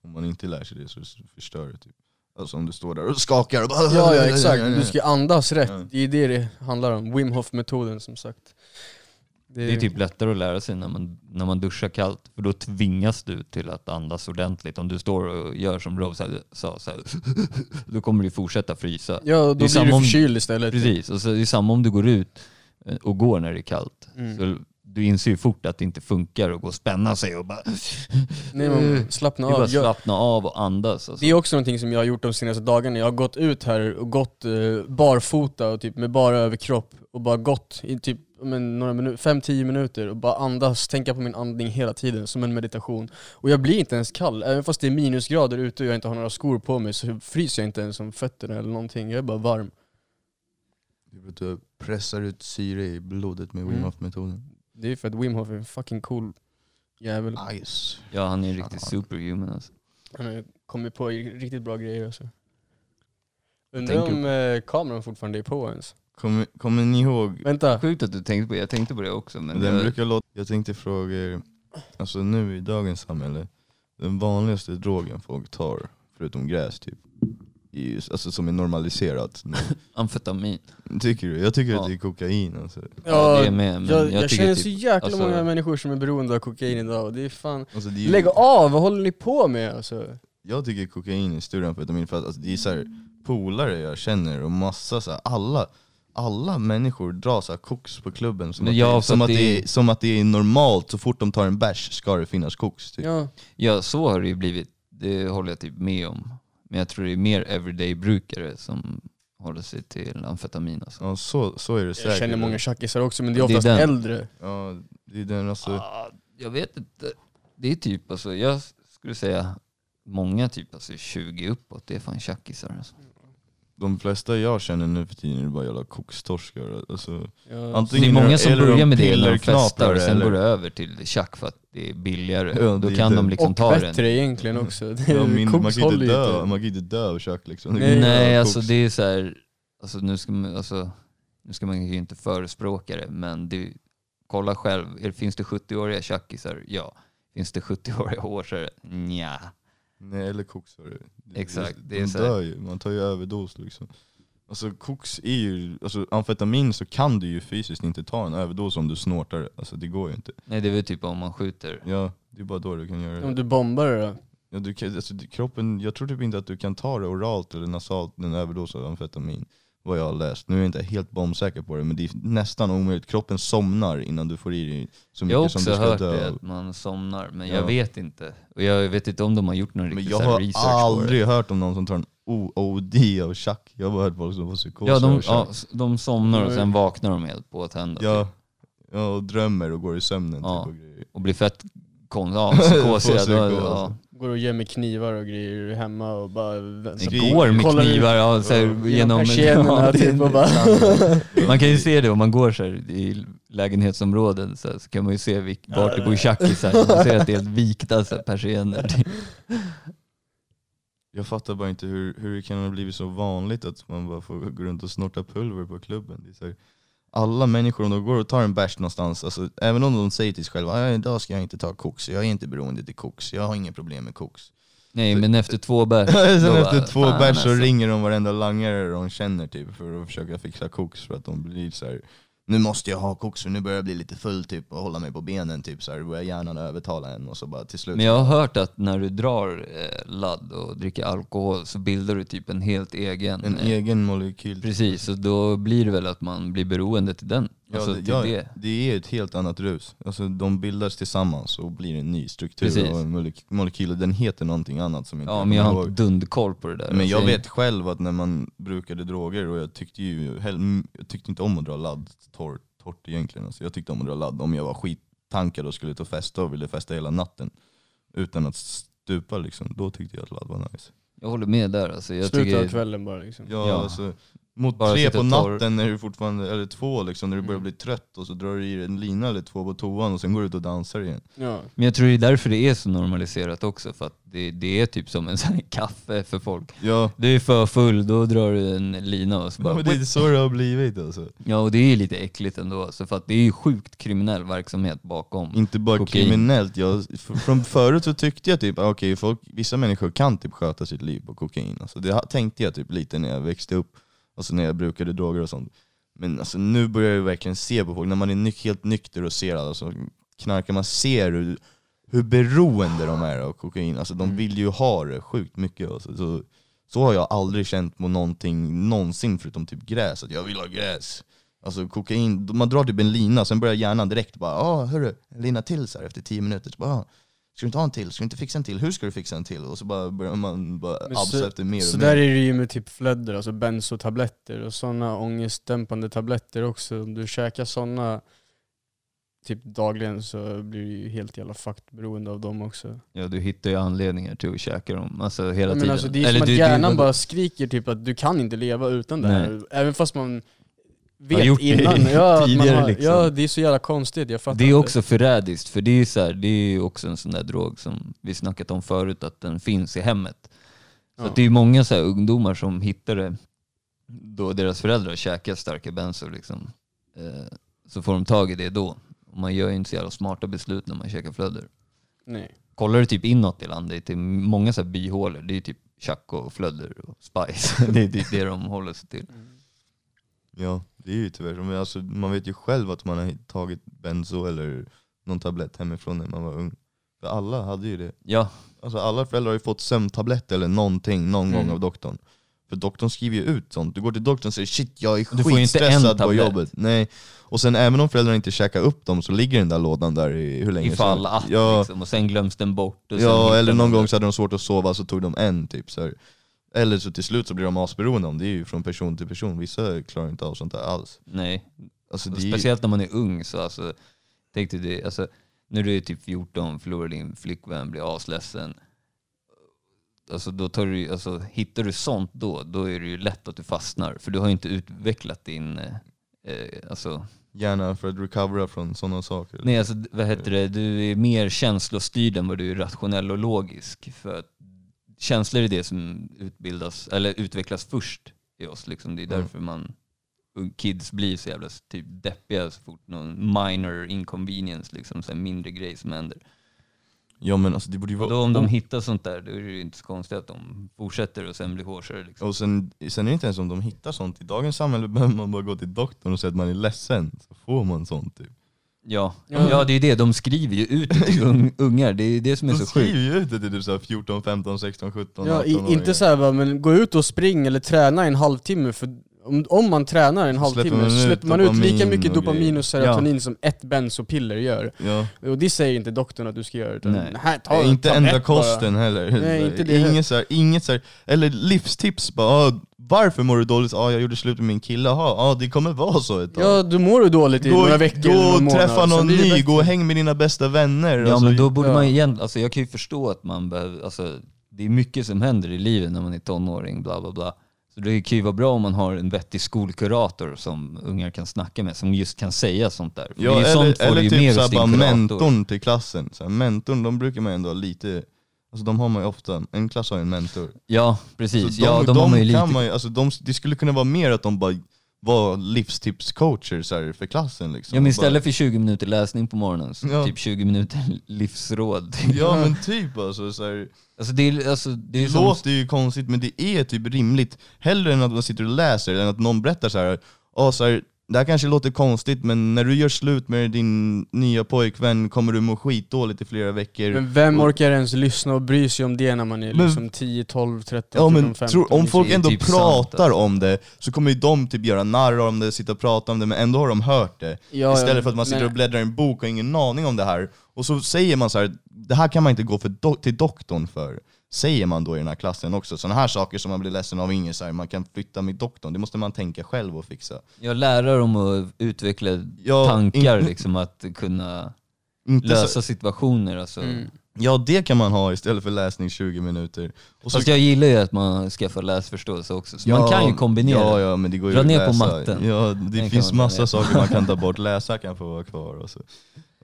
Speaker 1: Om man inte lär sig det så förstör det. Typ. Alltså om du står där och skakar och bara...
Speaker 3: Ja ja exakt, du ska andas rätt.
Speaker 1: Ja.
Speaker 3: Det är det det handlar om. Wim Hof metoden som sagt.
Speaker 2: Det är typ lättare att lära sig när man, när man duschar kallt, för då tvingas du till att andas ordentligt. Om du står och gör som Rose sa, så här, då kommer du fortsätta frysa.
Speaker 3: Ja, då
Speaker 2: det är
Speaker 3: blir
Speaker 2: samma
Speaker 3: du förkyld istället.
Speaker 2: Precis, och så är det samma om du går ut eh, och går när det är kallt.
Speaker 3: Mm.
Speaker 2: Så du inser ju fort att det inte funkar att gå och spänna sig och bara...
Speaker 3: Nej, man slappna
Speaker 2: Det är bara
Speaker 3: av.
Speaker 2: att
Speaker 3: Jag,
Speaker 2: slappna av och andas. Alltså.
Speaker 3: det är också någonting som jag har gjort de senaste dagarna. Jag har gått ut här och gått eh, barfota och typ med bara överkropp och bara gått i typ men, några minuter, 5-10 minuter och bara andas, tänka på min andning hela tiden som en meditation. Och jag blir inte ens kall, även fast det är minusgrader ute och jag inte har några skor på mig så fryser jag inte ens om fötterna eller någonting. Jag är bara varm.
Speaker 1: Du pressar ut syre i blodet med
Speaker 3: Mm.
Speaker 1: Wim Hof-metoden.
Speaker 3: Det är för att Wim Hof är en fucking cool jävel.
Speaker 1: Nice.
Speaker 2: Ja, han är en riktig superhuman alltså.
Speaker 3: Han har kommit på riktigt bra grejer alltså. Undrar
Speaker 2: Tänker-
Speaker 3: om eh, kameran fortfarande är på ens.
Speaker 1: Kommer, kommer ni ihåg
Speaker 3: Vänta.
Speaker 2: Sjukt att du tänkte på det, jag tänkte på det också. Men
Speaker 1: Den
Speaker 2: jag,
Speaker 1: brukar låta, jag tänkte fråga er, alltså nu i dagens samhälle, den vanligaste drogen folk tar, förutom gräs typ, i, alltså som är normaliserat. nu.
Speaker 2: amfetamin.
Speaker 1: tycker du? Jag tycker
Speaker 2: Ja.
Speaker 1: att det är kokain alltså.
Speaker 2: Ja, det är med. Men
Speaker 3: jag,
Speaker 2: jag,
Speaker 3: jag,
Speaker 2: tycker
Speaker 3: känner
Speaker 2: typ,
Speaker 3: så jäkla
Speaker 2: alltså-
Speaker 3: många människor som är beroende av kokain idag och det är fan...
Speaker 1: alltså det är, ju-
Speaker 3: Lägg av, vad håller ni på med alltså?
Speaker 1: Jag tycker kokain är större amfetamin för att alltså, det är så här, polare jag känner och massa så här, alla alla människor drar så här koks på klubben som,
Speaker 2: Men
Speaker 1: att,
Speaker 2: ja,
Speaker 1: det,
Speaker 2: för
Speaker 1: som,
Speaker 2: att
Speaker 1: att
Speaker 2: det är,
Speaker 1: som att det är normalt, så fort de tar en bärs ska det finnas koks. Typ.
Speaker 3: Ja.
Speaker 2: ja, så har det ju blivit. Det håller jag typ med om. Men jag tror det är mer everyday-brukare som håller sig till amfetamin alltså.
Speaker 1: Ja, så, så är det säkert.
Speaker 3: Jag känner många tjackisar också men det är
Speaker 2: Det är
Speaker 3: oftast äldre.
Speaker 1: Ja, det är den alltså.
Speaker 2: Ah, jag vet inte. Det är typ, alltså, jag skulle säga många typ alltså 20 uppåt, det är fan tjackisar alltså.
Speaker 1: De flesta jag känner nu för tiden är bara jävla kokstorskar. Alltså,
Speaker 3: Ja.
Speaker 2: Det
Speaker 1: antingen
Speaker 2: är många som börjar med det när de festar och sen
Speaker 1: eller-
Speaker 2: går det över till tjack för att det är billigare.
Speaker 1: Ja,
Speaker 2: Då
Speaker 1: det är
Speaker 2: kan
Speaker 1: det.
Speaker 2: de liksom
Speaker 3: och
Speaker 2: ta
Speaker 3: bättre
Speaker 2: den.
Speaker 3: egentligen också. Det,
Speaker 1: Ja, min, man, kan inte dö,
Speaker 3: inte.
Speaker 1: man kan inte dö av kök liksom.
Speaker 3: Nej,
Speaker 2: Nej, alltså
Speaker 1: koks.
Speaker 2: det är så här, alltså nu ska man, alltså, nu ska man ju inte förespråka det, men det, kolla själv, finns det 70-åriga tjackisar? Ja. Finns det 70-åriga hårsare? Nja.
Speaker 1: Nej, eller koks var det.
Speaker 2: Exakt,
Speaker 1: Det,
Speaker 2: det är så här-
Speaker 1: dör ju, man tar ju överdos liksom. Alltså koks är ju, alltså amfetamin så kan du ju fysiskt inte ta en överdos om du snortar det. Alltså det går ju inte.
Speaker 2: Nej, det är väl typ om man skjuter.
Speaker 1: Ja, det är bara då du kan göra det.
Speaker 3: Om du bombar det då?
Speaker 1: Ja, du kan, alltså, kroppen, jag tror typ inte att du kan ta det oralt eller nasalt, en överdos av amfetamin. Vad jag har läst. Nu är jag inte helt bombsäker på det, men det är nästan omöjligt. Kroppen somnar innan du får i dig så
Speaker 2: Jag har
Speaker 1: mycket som
Speaker 2: också
Speaker 1: du ska
Speaker 2: hört
Speaker 1: dö
Speaker 2: det,
Speaker 1: av.
Speaker 2: att man somnar, men
Speaker 1: Ja.
Speaker 2: jag vet inte. Och jag vet inte om de har gjort någon
Speaker 1: Men
Speaker 2: riktig
Speaker 1: jag har
Speaker 2: research på det.
Speaker 1: aldrig hört om någon som tar en O- OD av tjack. Jag har bara hört folk som får psykos
Speaker 2: Ja de, ja, de somnar och
Speaker 3: Mm.
Speaker 2: sen vaknar de helt påtända
Speaker 1: Ja,
Speaker 2: typ,
Speaker 1: ja, och drömmer och går i sömnen
Speaker 2: Ja.
Speaker 1: typ och grejer.
Speaker 2: och blir fett kon, ja,
Speaker 1: psykos.
Speaker 2: ja.
Speaker 3: Går och gömmer knivar och grejer hemma och bara...
Speaker 2: Går med
Speaker 3: Kollar
Speaker 2: knivar ja, så här,
Speaker 1: genom
Speaker 2: genom... Ja,
Speaker 3: typ och bara...
Speaker 2: Man kan ju se det om man går så här, i lägenhetsområden så, här, så kan man ju se vilk, vart det bor tjackisar. Man ser att det är helt vikta så här, persienner.
Speaker 1: Jag fattar bara inte hur, hur det kan ha blivit så vanligt att man bara får gå runt och snorta pulver på klubben. Det är så här, alla människor, om de går och tar en bärs någonstans, alltså, även om de säger till sig själva "Nej, idag ska jag inte ta koks, jag är inte beroende till koks, jag har inga problem med koks.
Speaker 2: Nej men efter två bärs,
Speaker 1: Sen efter två bärs så
Speaker 2: alltså.
Speaker 1: ringer de varenda langare de känner typ för att försöka fixa koks för att de blir så här. Nu måste jag ha koks för nu börjar jag bli lite full typ och hålla mig på benen typ så här, börjar hjärnan övertala en och så bara till slut
Speaker 2: Men jag har hört att när du drar eh, ladd och dricker alkohol så bildar du typ en helt egen...
Speaker 1: en
Speaker 2: eh,
Speaker 1: egen molekyl.
Speaker 2: Precis, och då blir det väl att man blir beroende till den.
Speaker 1: Ja,
Speaker 2: alltså
Speaker 1: det, ja,
Speaker 2: det.
Speaker 1: det är ett helt annat rus. Alltså, de bildas tillsammans och blir en ny struktur
Speaker 2: Precis.
Speaker 1: och en molekyl. Den heter någonting annat som inte
Speaker 2: Ja men jag har inte dunderkoll på det där.
Speaker 1: Men jag
Speaker 2: Alltså,
Speaker 1: vet själv att när man brukade droger, och jag tyckte ju jag tyckte inte om att dra ladd torrt, torrt egentligen. Alltså jag tyckte om att dra ladd om jag var skittankad och skulle och festa och ville festa hela natten. Utan att stupa liksom, då tyckte jag att ladd var nice.
Speaker 2: Jag håller med där alltså. Jag
Speaker 3: Slutet av
Speaker 2: tycker,
Speaker 3: kvällen bara liksom.
Speaker 1: Ja,
Speaker 2: Ja.
Speaker 1: Alltså, mot
Speaker 2: Bara
Speaker 1: tre på
Speaker 2: torr.
Speaker 1: natten när du fortfarande, eller två liksom, när du börjar
Speaker 3: Mm.
Speaker 1: bli trött och så drar du i dig en lina eller två på toan och sen går du ut och dansar igen.
Speaker 3: Ja.
Speaker 2: men jag tror det är därför det är så normaliserat också. För att det, det är typ som en sån här kaffe för folk.
Speaker 1: Ja,
Speaker 2: Du är för full, då drar du en lina och så bara...
Speaker 1: men det är så det har blivit alltså.
Speaker 2: Ja och det är lite äckligt ändå. Alltså, för att det är ju sjukt kriminell verksamhet bakom.
Speaker 1: Inte bara
Speaker 2: Kokain.
Speaker 1: kriminellt, jag, f- från förut så tyckte jag typ, ah, okej folk, vissa människor kan typ sköta sitt liv på kokain. Alltså, det ha- tänkte jag typ lite när jag växte upp, alltså när jag brukade droger och sånt. Men alltså, nu börjar jag verkligen se på folk, när man är nyk- helt nykter och ser alla som knarkar, man ser hur, hur beroende de är av kokain. Alltså, de
Speaker 3: Mm.
Speaker 1: vill ju ha det sjukt mycket. Alltså, så, så har jag aldrig känt på någonting någonsin förutom typ gräs, att jag vill ha gräs. Alltså kokain, man drar typ en lina, sen börjar hjärnan direkt bara ja hörru, en lina till så här efter tio minuter. Så bara, "Ah, ska du inte ha en till? Ska du inte fixa en till? Hur ska du fixa en till? Och så bara börjar man bara
Speaker 3: Men
Speaker 1: absa efter mer och
Speaker 3: Så
Speaker 1: mer.
Speaker 3: där är det ju med typ flödder, alltså benzotabletter och sådana ångestdämpande tabletter också. Om du käkar sådana typ dagligen så blir du ju helt jävla fucked beroende av dem också.
Speaker 2: Ja du hittar ju anledningar till att käka dem, alltså hela
Speaker 3: Ja,
Speaker 2: tiden.
Speaker 3: men alltså, det är
Speaker 2: Eller
Speaker 3: som att
Speaker 2: du- du-
Speaker 3: hjärnan bara skriker typ att du kan inte leva utan det här. Även fast man vet
Speaker 2: gjort det
Speaker 3: innan. Ja,
Speaker 2: tidigare
Speaker 3: har,
Speaker 2: liksom.
Speaker 3: ja, det är så jävla konstigt. Jag fattar
Speaker 2: Det är
Speaker 3: inte.
Speaker 2: också förrädiskt, för det är, så här, det är också en sån där drog som vi snackat om förut, att den finns i hemmet. Så
Speaker 3: Ja.
Speaker 2: det är många så ungdomar som hittar det då deras föräldrar käkar starka benzo liksom. Eh, så får de tag i det då. Och man gör ju inte så jävla smarta beslut när man käkar flödder.
Speaker 3: Nej.
Speaker 2: Kollar du typ inåt i landet, det är många så här byhålor, det är typ Chaco och flödder och Spice. det är typ det de håller sig till.
Speaker 1: Ja, det är ju tyvärr så. Men alltså, man vet ju själv att man har tagit benzo eller någon tablett hemifrån när man var ung. För alla hade ju det.
Speaker 2: Ja,
Speaker 1: Alltså alla föräldrar har ju fått sömntablett eller någonting någon
Speaker 2: Mm.
Speaker 1: gång av doktorn. För doktorn skriver ju ut sånt. Du går till doktorn och säger shit jag är
Speaker 2: Du
Speaker 1: skitstressad på jobbet. Nej. Och sen även om föräldrarna inte käkar upp dem så ligger den där lådan där i hur länge
Speaker 2: ifall
Speaker 1: som
Speaker 2: att
Speaker 1: Ja,
Speaker 2: liksom, och sen glöms den bort.
Speaker 1: Ja eller någon gång så hade de svårt att sova så tog de en typ. Så här. Eller så till slut så blir de asberoende om det är ju från person till person. Vissa klarar inte av sånt där alls.
Speaker 2: Nej,
Speaker 1: Alltså, det
Speaker 2: Speciellt när man är ung så alltså, tänk dig det, alltså, när du är typ 14, förlorar din flickvän, blir asledsen. Alltså, då tar du, alltså, hittar du sånt då, då är det ju lätt att du fastnar. För du har ju inte utvecklat din, eh, eh, alltså,
Speaker 1: gärna för att recovera från sådana saker.
Speaker 2: nej alltså vad heter det, du är mer känslostyrd än vad du är rationell och logisk. För att känslor är det som utbildas, eller utvecklas först i oss. Liksom. Det är
Speaker 1: Mm.
Speaker 2: därför man kids blir så jävla typ deppiga så fort någon minor inconvenience, liksom, så mindre grej som händer.
Speaker 1: Ja men alltså det borde ju
Speaker 2: Och
Speaker 1: vara...
Speaker 2: då om de hittar sånt där, då är det ju inte så konstigt att de fortsätter och sen blir hårsare. Liksom.
Speaker 1: Och sen, sen är det inte ens om de hittar sånt. I dagens samhälle behöver man bara gå till doktorn och säga att man är ledsen, så får man sånt typ.
Speaker 2: Ja.
Speaker 3: Ja.
Speaker 2: ja, det är det. De skriver ju ut det till un- ungar. Det är det som är
Speaker 1: De
Speaker 2: så
Speaker 1: skriver
Speaker 2: sjukt.
Speaker 1: ju ut det till typ så här 14, 15, 16, 17,
Speaker 3: Ja,
Speaker 1: 18
Speaker 3: i, inte så här, bara, men gå ut och spring eller träna en halvtimme för om, om man tränar en halvtimme
Speaker 1: släpper man
Speaker 3: så
Speaker 1: ut
Speaker 3: släpper man ut lika mycket
Speaker 1: och
Speaker 3: dopamin och serotonin som ett bensopiller gör.
Speaker 1: Ja.
Speaker 3: Och det säger inte doktorn att du ska göra utan
Speaker 2: Nej.
Speaker 3: här, ta
Speaker 1: inte
Speaker 3: tablett
Speaker 1: ändra
Speaker 3: bara.
Speaker 1: kosten heller.
Speaker 3: Nej, inte det
Speaker 1: Inget så här, inget så här, eller livstips bara, ah, varför mår du dåligt? Ah, jag gjorde slut med min kille, Jaha, ah, det kommer vara så ett tag.
Speaker 3: Ja, då mår du dåligt i
Speaker 1: gå,
Speaker 3: några veckor
Speaker 1: gå och träffa någon ny, gå och häng med dina bästa vänner.
Speaker 2: Ja
Speaker 1: Alltså,
Speaker 2: men då borde
Speaker 3: ja.
Speaker 2: man igen, alltså jag kan ju förstå att man behöver, alltså det är mycket som händer i livet när man är tonåring, bla bla bla. Så det kan ju vara bra om man har en vettig skolkurator som ungar kan snacka med, som just kan säga sånt där. För
Speaker 1: Ja,
Speaker 2: det är ju
Speaker 1: eller,
Speaker 2: sånt
Speaker 1: eller typ såhär bara mentorn till klassen. Så här, mentorn, de brukar man ändå ha lite Alltså de har man ju ofta, en klass har ju en mentor.
Speaker 2: Ja precis,
Speaker 1: Så
Speaker 2: ja de, har man ju lite
Speaker 1: kan man ju, alltså de, det skulle kunna vara mer att de bara var livstipscoacher så här, för klassen liksom.
Speaker 2: Ja men istället för 20 minuter läsning på morgonen, så
Speaker 1: Ja.
Speaker 2: typ 20 minuter livsråd.
Speaker 1: Ja men typ alltså, så här,
Speaker 2: Alltså det är, alltså, det är
Speaker 1: det
Speaker 2: som,
Speaker 1: låter ju konstigt men det är typ rimligt. Hellre än att man sitter och läser, än att någon berättar så här, "Ja, så här det här kanske låter konstigt men när du gör slut med din nya pojkvän kommer du må skitdåligt i flera veckor.
Speaker 3: Men vem orkar ens lyssna och bry sig om det när man är
Speaker 1: Men-
Speaker 3: liksom 10, 12, 13,
Speaker 1: Ja
Speaker 3: 14,
Speaker 1: men
Speaker 3: 15?
Speaker 1: tror, om folk ändå
Speaker 2: typ sant,
Speaker 1: pratar
Speaker 2: alltså.
Speaker 1: om det, så kommer ju de typ göra narr om det, sitta och prata om det, men ändå har de hört det.
Speaker 3: Ja,
Speaker 1: Istället
Speaker 3: ja,
Speaker 1: för att man sitter
Speaker 3: men-
Speaker 1: och bläddrar i en bok och har ingen aning om det här. Och så säger man så här: det här kan man inte gå för do- till doktorn för. Säger man då i den här klassen också. Sådana här saker som man blir ledsen av, ingen så här, man kan flytta med doktorn, det måste man tänka själv och fixa.
Speaker 2: jag lära dem att utveckla
Speaker 1: Ja,
Speaker 2: tankar
Speaker 1: in-
Speaker 2: liksom, att kunna lösa
Speaker 1: så,
Speaker 2: situationer alltså.
Speaker 3: Mm.
Speaker 1: ja det kan man ha istället för läsning 20 minuter. Och så,
Speaker 2: Fast jag gillar ju att man skaffar läsförståelse också, så man kan ju kombinera.
Speaker 1: Ja, ja men det går ju
Speaker 2: Dra ner på
Speaker 1: läsa.
Speaker 2: matten.
Speaker 1: Ja,
Speaker 2: Den
Speaker 1: det
Speaker 2: kan
Speaker 1: finns massa saker man kan ta bort, läsa kan få vara kvar. Och så.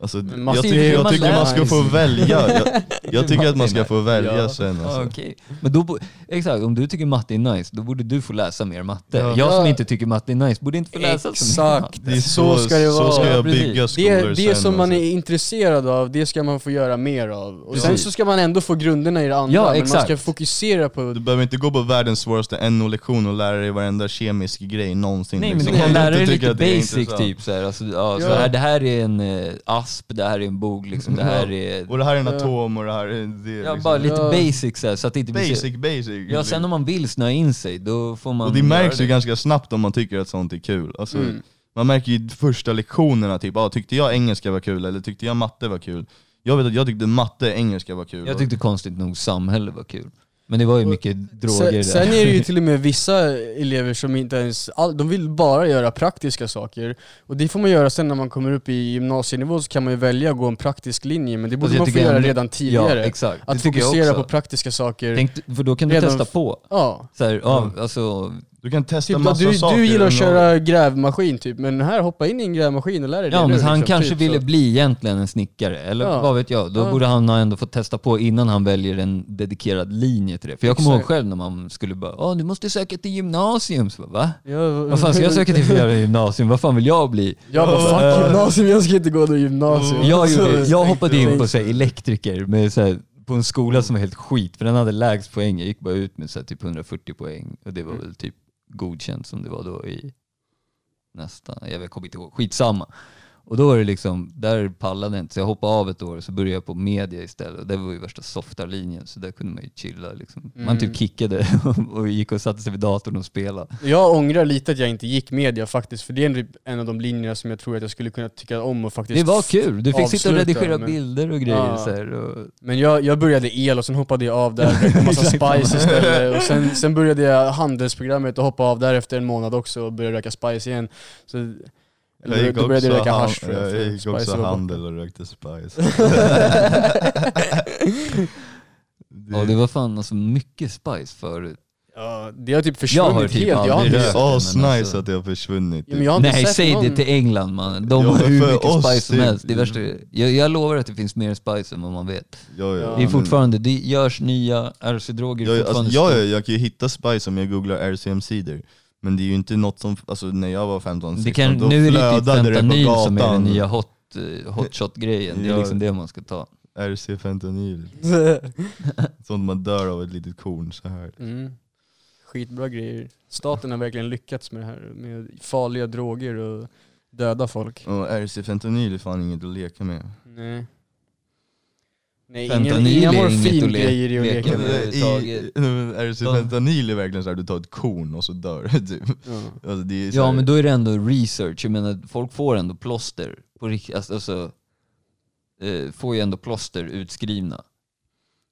Speaker 1: Alltså,
Speaker 3: Men
Speaker 1: jag, tycker, jag
Speaker 2: man
Speaker 1: tycker man ska få välja. Jag, jag tycker att man ska få välja
Speaker 3: Ja.
Speaker 1: sen. Alltså.
Speaker 2: okej. Men då, exakt, om du tycker matte är nice, då borde du få läsa mer matte.
Speaker 1: Ja.
Speaker 2: Jag som inte tycker matte är nice borde inte få läsa så mycket
Speaker 3: Exakt.
Speaker 2: matte.
Speaker 1: Det är
Speaker 3: Så
Speaker 1: så,
Speaker 3: ska det
Speaker 1: så
Speaker 3: vara.
Speaker 1: ska jag bygga skolor
Speaker 3: Det, det
Speaker 1: sen.
Speaker 3: som man
Speaker 1: alltså.
Speaker 3: är intresserad av, det ska man få göra mer av. Och sen så ska man ändå få grunderna i det andra,
Speaker 2: Ja,
Speaker 3: men man
Speaker 2: exakt.
Speaker 3: ska fokusera på...
Speaker 1: Du behöver inte gå på världens svåraste NO-lektion och lära dig varenda kemisk grej någonsin.
Speaker 2: Nej men
Speaker 1: liksom.
Speaker 2: du kan lära dig lite
Speaker 1: det
Speaker 2: basic typ så här. Alltså, ja, så här, det här är en eh, asp, det här är en bog liksom, det här är...
Speaker 1: Och det här är en
Speaker 3: Ja.
Speaker 1: atom och det här är det.
Speaker 2: Ja,
Speaker 1: liksom.
Speaker 2: bara lite
Speaker 3: Ja.
Speaker 2: basic så, här, så att det inte blir.
Speaker 1: Basic, basic.
Speaker 2: Ja, sen om man vill snöa in sig, då får man
Speaker 1: och det märks ju
Speaker 2: det.
Speaker 1: ganska snabbt om man tycker att sånt är kul. Alltså,
Speaker 3: Mm.
Speaker 1: Man märker ju i första lektionerna, typ, ah, tyckte jag engelska var kul eller tyckte jag matte var kul? Jag vet att jag tyckte matte, engelska var kul.
Speaker 2: Jag tyckte konstigt nog samhälle var kul. Men det var ju
Speaker 3: Och
Speaker 2: mycket droger
Speaker 3: Sen, sen
Speaker 2: där.
Speaker 3: är det ju till och med vissa elever som inte ens, all, de vill bara göra praktiska saker. Och det får man göra sen när man kommer upp i gymnasienivå så kan man ju välja att gå en praktisk linje, men det borde
Speaker 2: jag
Speaker 3: man få göra redan tidigare.
Speaker 2: Ja, exakt.
Speaker 3: att
Speaker 2: det
Speaker 3: fokusera på praktiska saker.
Speaker 2: Tänk, för då kan du
Speaker 3: Redan
Speaker 2: testa på.
Speaker 3: ja.
Speaker 2: Så här, ja, alltså,
Speaker 1: Du kan testa
Speaker 3: Typ,
Speaker 1: massa
Speaker 3: du,
Speaker 1: saker.
Speaker 3: du gillar att köra grävmaskin typ, men här hoppa in i en grävmaskin och lär dig det
Speaker 2: ja
Speaker 3: nu,
Speaker 2: men han
Speaker 3: liksom,
Speaker 2: kanske
Speaker 3: typ
Speaker 2: ville
Speaker 3: så.
Speaker 2: bli egentligen en snickare, eller
Speaker 3: Ja.
Speaker 2: vad vet jag. Då
Speaker 3: Ja.
Speaker 2: borde han ha ändå fått testa på innan han väljer en dedikerad linje till det. För jag kommer ihåg själv när man skulle bara Åh, du måste söka till gymnasium. Så bara, Va?
Speaker 3: Ja,
Speaker 2: Vad fan ska jag söka till för gymnasium? Vad fan vill jag bli?
Speaker 3: Jag bara
Speaker 2: Ja.
Speaker 3: fuck gymnasium, jag ska inte gå något gymnasium.
Speaker 2: Jag, gjorde, jag hoppade in på så här, elektriker med så här, på en skola som var helt skit, för den hade lägst poäng. Jag gick bara ut med så här, typ 140 poäng och det var väl typ godkänt som det var då i nästan, jag kommer inte ihåg, skitsamma. Och då var det liksom, där pallade jag inte så jag hoppade av ett år och så började jag på media istället. Och det var ju värsta softa-linjen så där kunde man ju chilla liksom. Man
Speaker 3: Mm.
Speaker 2: typ kickade och gick och satte sig vid datorn och spelade.
Speaker 3: Jag ångrar lite att jag inte gick media faktiskt, för det är typ en av de linjerna som jag tror att jag skulle kunna tycka om och faktiskt
Speaker 2: Det var kul, du fick sitta och redigera
Speaker 3: med-
Speaker 2: bilder och grejer
Speaker 3: Ja.
Speaker 2: så här, och
Speaker 3: Men jag, jag började el och sen hoppade jag av där, en massa spice istället. Och sen, sen började jag handelsprogrammet och hoppade av där efter en månad också och började röka spice igen. Så, eller,
Speaker 1: Jag gick
Speaker 3: då började jag
Speaker 1: också
Speaker 3: röka hasch tror jag.
Speaker 1: Jag gick
Speaker 3: spice
Speaker 1: också handel och rökte spice.
Speaker 2: Ja det var fan alltså mycket spice förut.
Speaker 3: Ja, det har typ
Speaker 2: Jag
Speaker 3: försvunnit
Speaker 2: har typ
Speaker 3: helt. Jag har.
Speaker 1: Det är
Speaker 2: men
Speaker 1: asnice
Speaker 2: alltså-
Speaker 1: att det har försvunnit.
Speaker 3: Ja, men jag har
Speaker 2: Nej säg
Speaker 3: någon...
Speaker 2: det till England mannen, de
Speaker 1: Ja,
Speaker 2: har
Speaker 1: men
Speaker 2: hur mycket
Speaker 1: oss
Speaker 2: spice som
Speaker 1: det-
Speaker 2: helst. Det är värsta, jag, jag lovar att det finns mer spice än vad man vet.
Speaker 1: Ja, ja.
Speaker 3: Ja,
Speaker 2: Det är
Speaker 1: men-
Speaker 2: fortfarande, det görs nya RC-droger
Speaker 1: Ja,
Speaker 2: fortfarande.
Speaker 1: alltså, ja, ja, jag kan ju hitta spice om jag googlar RCM-sidor. Men det är ju inte något som, alltså när jag var 15, 16,
Speaker 2: det kan,
Speaker 1: då
Speaker 2: nu är det typ fentanyl som är den nya hot, eh, hotshot-grejen. Det är
Speaker 1: Ja.
Speaker 2: liksom det man ska ta.
Speaker 1: RC-fentanyl. Sånt man dör av ett litet korn så här.
Speaker 3: mm. Skitbra grejer. Staten har verkligen lyckats med det här, med farliga droger och döda folk.
Speaker 1: Och RC-fentanyl är fan inget att leka med.
Speaker 3: Nej. Nej, ingen,
Speaker 2: Fentanyl
Speaker 3: inga
Speaker 2: är inget att le-
Speaker 3: morfingrejer är att
Speaker 2: leka
Speaker 3: leka
Speaker 2: med.
Speaker 1: I,
Speaker 2: överhuvudtaget.
Speaker 1: RC-fentanyl är verkligen så här, du tar ett korn och så dör du typ.
Speaker 3: Ja.
Speaker 1: Alltså, det är så
Speaker 2: Ja men då är det ändå research, jag menar folk får ändå plåster på rikt- alltså, alltså eh, får ju ändå plåster utskrivna.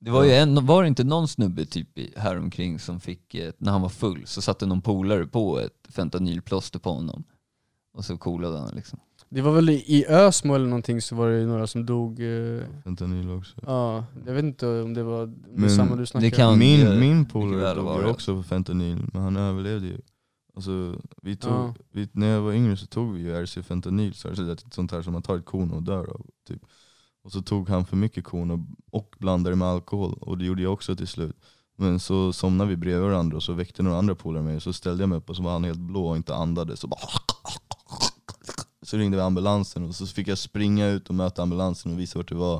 Speaker 2: Det var ju en, var det inte någon snubbe typ i- häromkring som fick, eh, när han var full, så satte någon polare på ett fentanylplåster på honom. Och så coolade han liksom.
Speaker 3: Det var väl i Ösmo eller någonting så var det några som dog. eh,
Speaker 1: Fentanyl också.
Speaker 3: Ja, jag vet inte om det var det
Speaker 1: Men
Speaker 3: samma du snackade
Speaker 2: det kan-
Speaker 3: om.
Speaker 1: Min, min polare dog ju
Speaker 2: det.
Speaker 1: också för fentanyl, men han överlevde ju. Alltså, vi tog,
Speaker 3: Ja.
Speaker 1: vi, när jag var yngre så tog vi ju RC-fentanyl, så det sånt här som man tar ett korn och dör av. Typ. Och så tog han för mycket korn och, och blandade med alkohol. Och det gjorde jag också till slut. Men så somnade vi bredvid varandra och så väckte några andra polare mig. Så ställde jag mig upp och så var han helt blå och inte andades. Så, bara så ringde vi ambulansen och så fick jag springa ut och möta ambulansen och visa vart det var.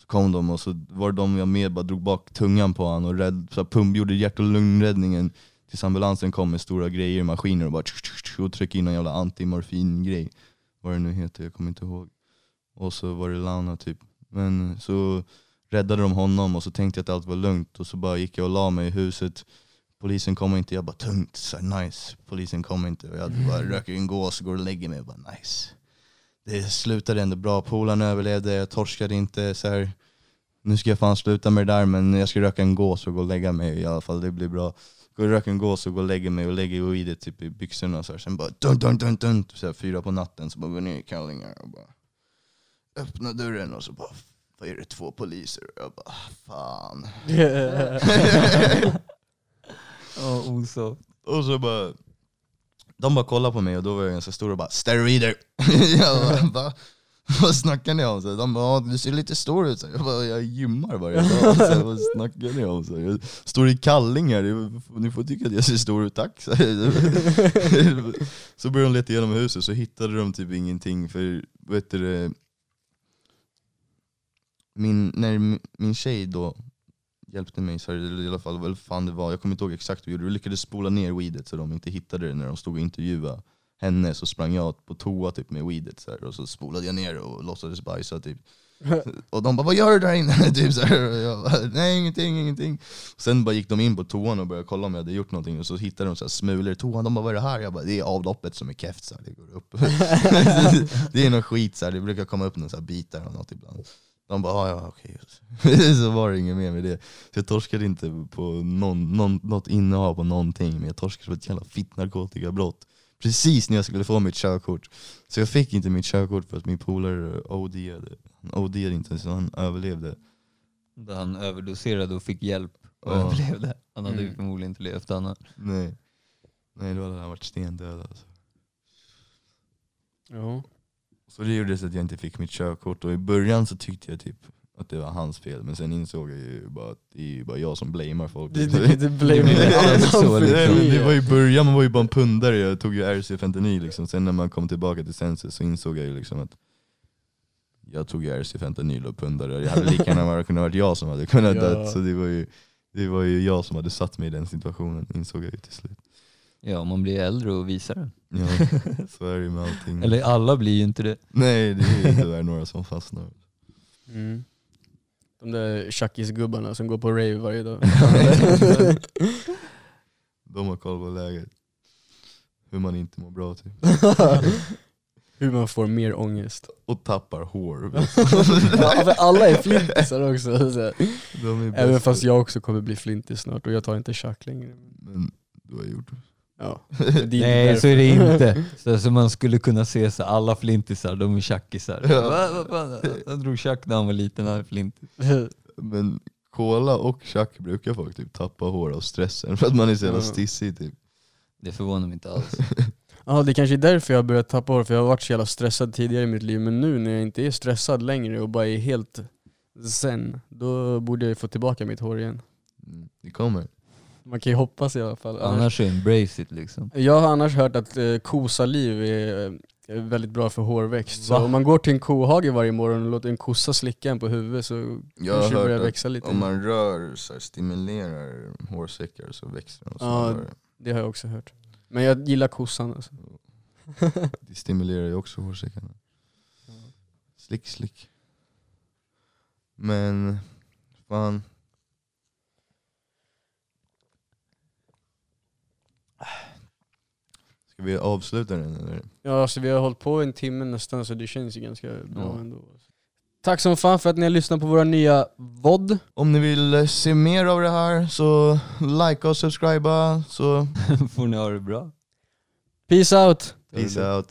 Speaker 1: Så kom de och så var det de jag med bara drog bak tungan på honom och rädd, så pump, gjorde hjärt och lungräddningen. Tills ambulansen kom med stora grejer, maskiner och bara och tryckte in någon jävla antimorfin-grej. Vad det nu heter, jag kommer inte ihåg. Och så var det Launa typ. Men så räddade de honom och så tänkte jag att allt var lugnt och så bara gick jag och la mig i huset. Polisen kommer inte, jag bara tungt, så här, nice. Polisen kommer inte och jag bara röker en gås och går och lägger mig och bara nice. Det slutade ändå bra, polaren överlevde, jag torskade inte så här. Nu ska jag fan sluta med det där men jag ska röka en gås och gå och lägga mig i alla fall, det blir bra. Går och röker en gås och går och lägger mig och lägger weedet typ i byxorna och så här. Sen bara dun dun dun dun, så här, fyra på natten så bara går ner i kallingar och bara öppnar dörren och så bara vad är det två poliser? Och jag bara fan.
Speaker 2: Osoft.
Speaker 1: Och så bara, de bara kollade på mig och då var jag ganska stor och bara steroider. jag bara, va? Vad snackar ni om? Så de bara, "Ja, du ser lite stor ut. Så jag bara, jag gymmar varje dag. Så vad snackar ni om? Så jag står i kallingar, ni får tycka att jag ser stor ut, tack. Så, så började de leta igenom huset så hittade de typ ingenting för, vet du min, när min tjej då hjälpte mig, så här, i alla fall vad fan det var, jag kommer inte ihåg exakt vad vi gjorde. Vi lyckades spola ner weedet så de inte hittade det när de stod och intervjuade henne. Så sprang jag på toa typ med weedet så här, och så spolade jag ner och låtsades bajsa typ. Och de bara 'Vad gör du där inne?' typ så här, och jag bara, 'Nej ingenting, ingenting' Sen bara gick de in på toan och började kolla om jag hade gjort någonting och så hittade de så här smulor i toan, de bara 'Vad är det här?' Jag bara 'Det är avloppet som är keft, så här, det går upp' Det är någon skit, så här, det brukar komma upp någon så här bit där och något ibland De bara 'Ja, ja okej' Så var det inget mer med det Så jag torskade inte på någon, någon, något innehav på någonting, men jag torskade på ett jävla fitt narkotikabrott Precis när jag skulle få mitt körkort Så jag fick inte mitt körkort för att min polare OD'ade Han OD'ade inte så han överlevde
Speaker 2: Där han överdoserade och fick hjälp och
Speaker 1: Ja.
Speaker 2: överlevde. Han hade ju
Speaker 3: Mm.
Speaker 2: förmodligen inte levt annars.
Speaker 1: Nej, Nej då hade han varit stendöd alltså.
Speaker 3: ja.
Speaker 1: Så det gjorde så att jag inte fick mitt körkort och i början så tyckte jag typ att det var hans fel men sen insåg jag ju bara att det är ju bara jag som blamear folk.
Speaker 3: Du, du, du blamear
Speaker 2: liksom.
Speaker 1: Det var i början, man var ju bara en pundare, jag tog ju RC fentanyl liksom. Sen när man kom tillbaka till senses så insåg jag ju liksom att jag tog ju RC fentanyl och pundare, jag hade lika gärna kunnat varit jag som hade kunnat
Speaker 3: Ja.
Speaker 1: dött. Så det var, ju, det var ju jag som hade satt mig i den situationen, insåg jag ju till slut.
Speaker 2: Ja, man blir äldre och visar det.
Speaker 1: Ja, så är det ju med allting.
Speaker 2: Eller alla blir ju inte det.
Speaker 1: Nej, det är ju tyvärr några som fastnar.
Speaker 3: Mm. De där tjackisgubbarna som går på rave varje dag.
Speaker 1: De har koll på läget. Hur man inte mår bra typ.
Speaker 3: Hur man får mer ångest.
Speaker 1: Och tappar hår.
Speaker 3: Ja, för alla är flintisar också. Så här.
Speaker 1: De är
Speaker 3: Även fast jag också kommer bli flintis snart och jag tar inte tjack längre.
Speaker 1: Men du har gjort det.
Speaker 3: Ja.
Speaker 2: Nej
Speaker 3: därför.
Speaker 2: så är det inte. Så, så man skulle kunna se så alla flintisar, de är tjackisar.
Speaker 1: Ja.
Speaker 2: Han drog tjack när han var liten, han är flintis.
Speaker 1: Men cola och tjack brukar folk typ tappa hår av stressen för att man är så jävla stissig typ.
Speaker 2: Det förvånar mig inte alls.
Speaker 3: Ja det kanske är därför jag har börjat tappa hår, för jag har varit så jävla stressad tidigare i mitt liv. Men nu när jag inte är stressad längre och bara är helt zen, då borde jag få tillbaka mitt hår igen.
Speaker 1: Mm, Det kommer.
Speaker 3: Man kan ju hoppas i alla fall. Annars,
Speaker 2: Annars så embrace it liksom.
Speaker 3: jag har annars hört att eh, kosaliv är, eh, är väldigt bra för hårväxt. Så
Speaker 2: Va?
Speaker 3: om man går till en kohage varje morgon och låter en kossa slicka en på huvudet så
Speaker 1: Jag
Speaker 3: kanske det börjar växa lite.
Speaker 1: om man rör, så här, stimulerar hårsäckar så växer de
Speaker 3: Ja,
Speaker 1: snabbare.
Speaker 3: Det har jag också hört. Men jag gillar kossan alltså.
Speaker 1: Det stimulerar ju också hårsäckarna. Slick slick. Men, fan. Ska vi avsluta den eller?
Speaker 3: Ja alltså vi har hållit på en timme nästan så det känns ju ganska bra
Speaker 2: Ja.
Speaker 3: ändå. Tack som fan för att ni har lyssnat på våra nya VOD.
Speaker 1: Om ni vill eh, se mer av det här så likea och subscriba så
Speaker 2: Får ni ha det bra.
Speaker 3: Peace out!
Speaker 1: peace out.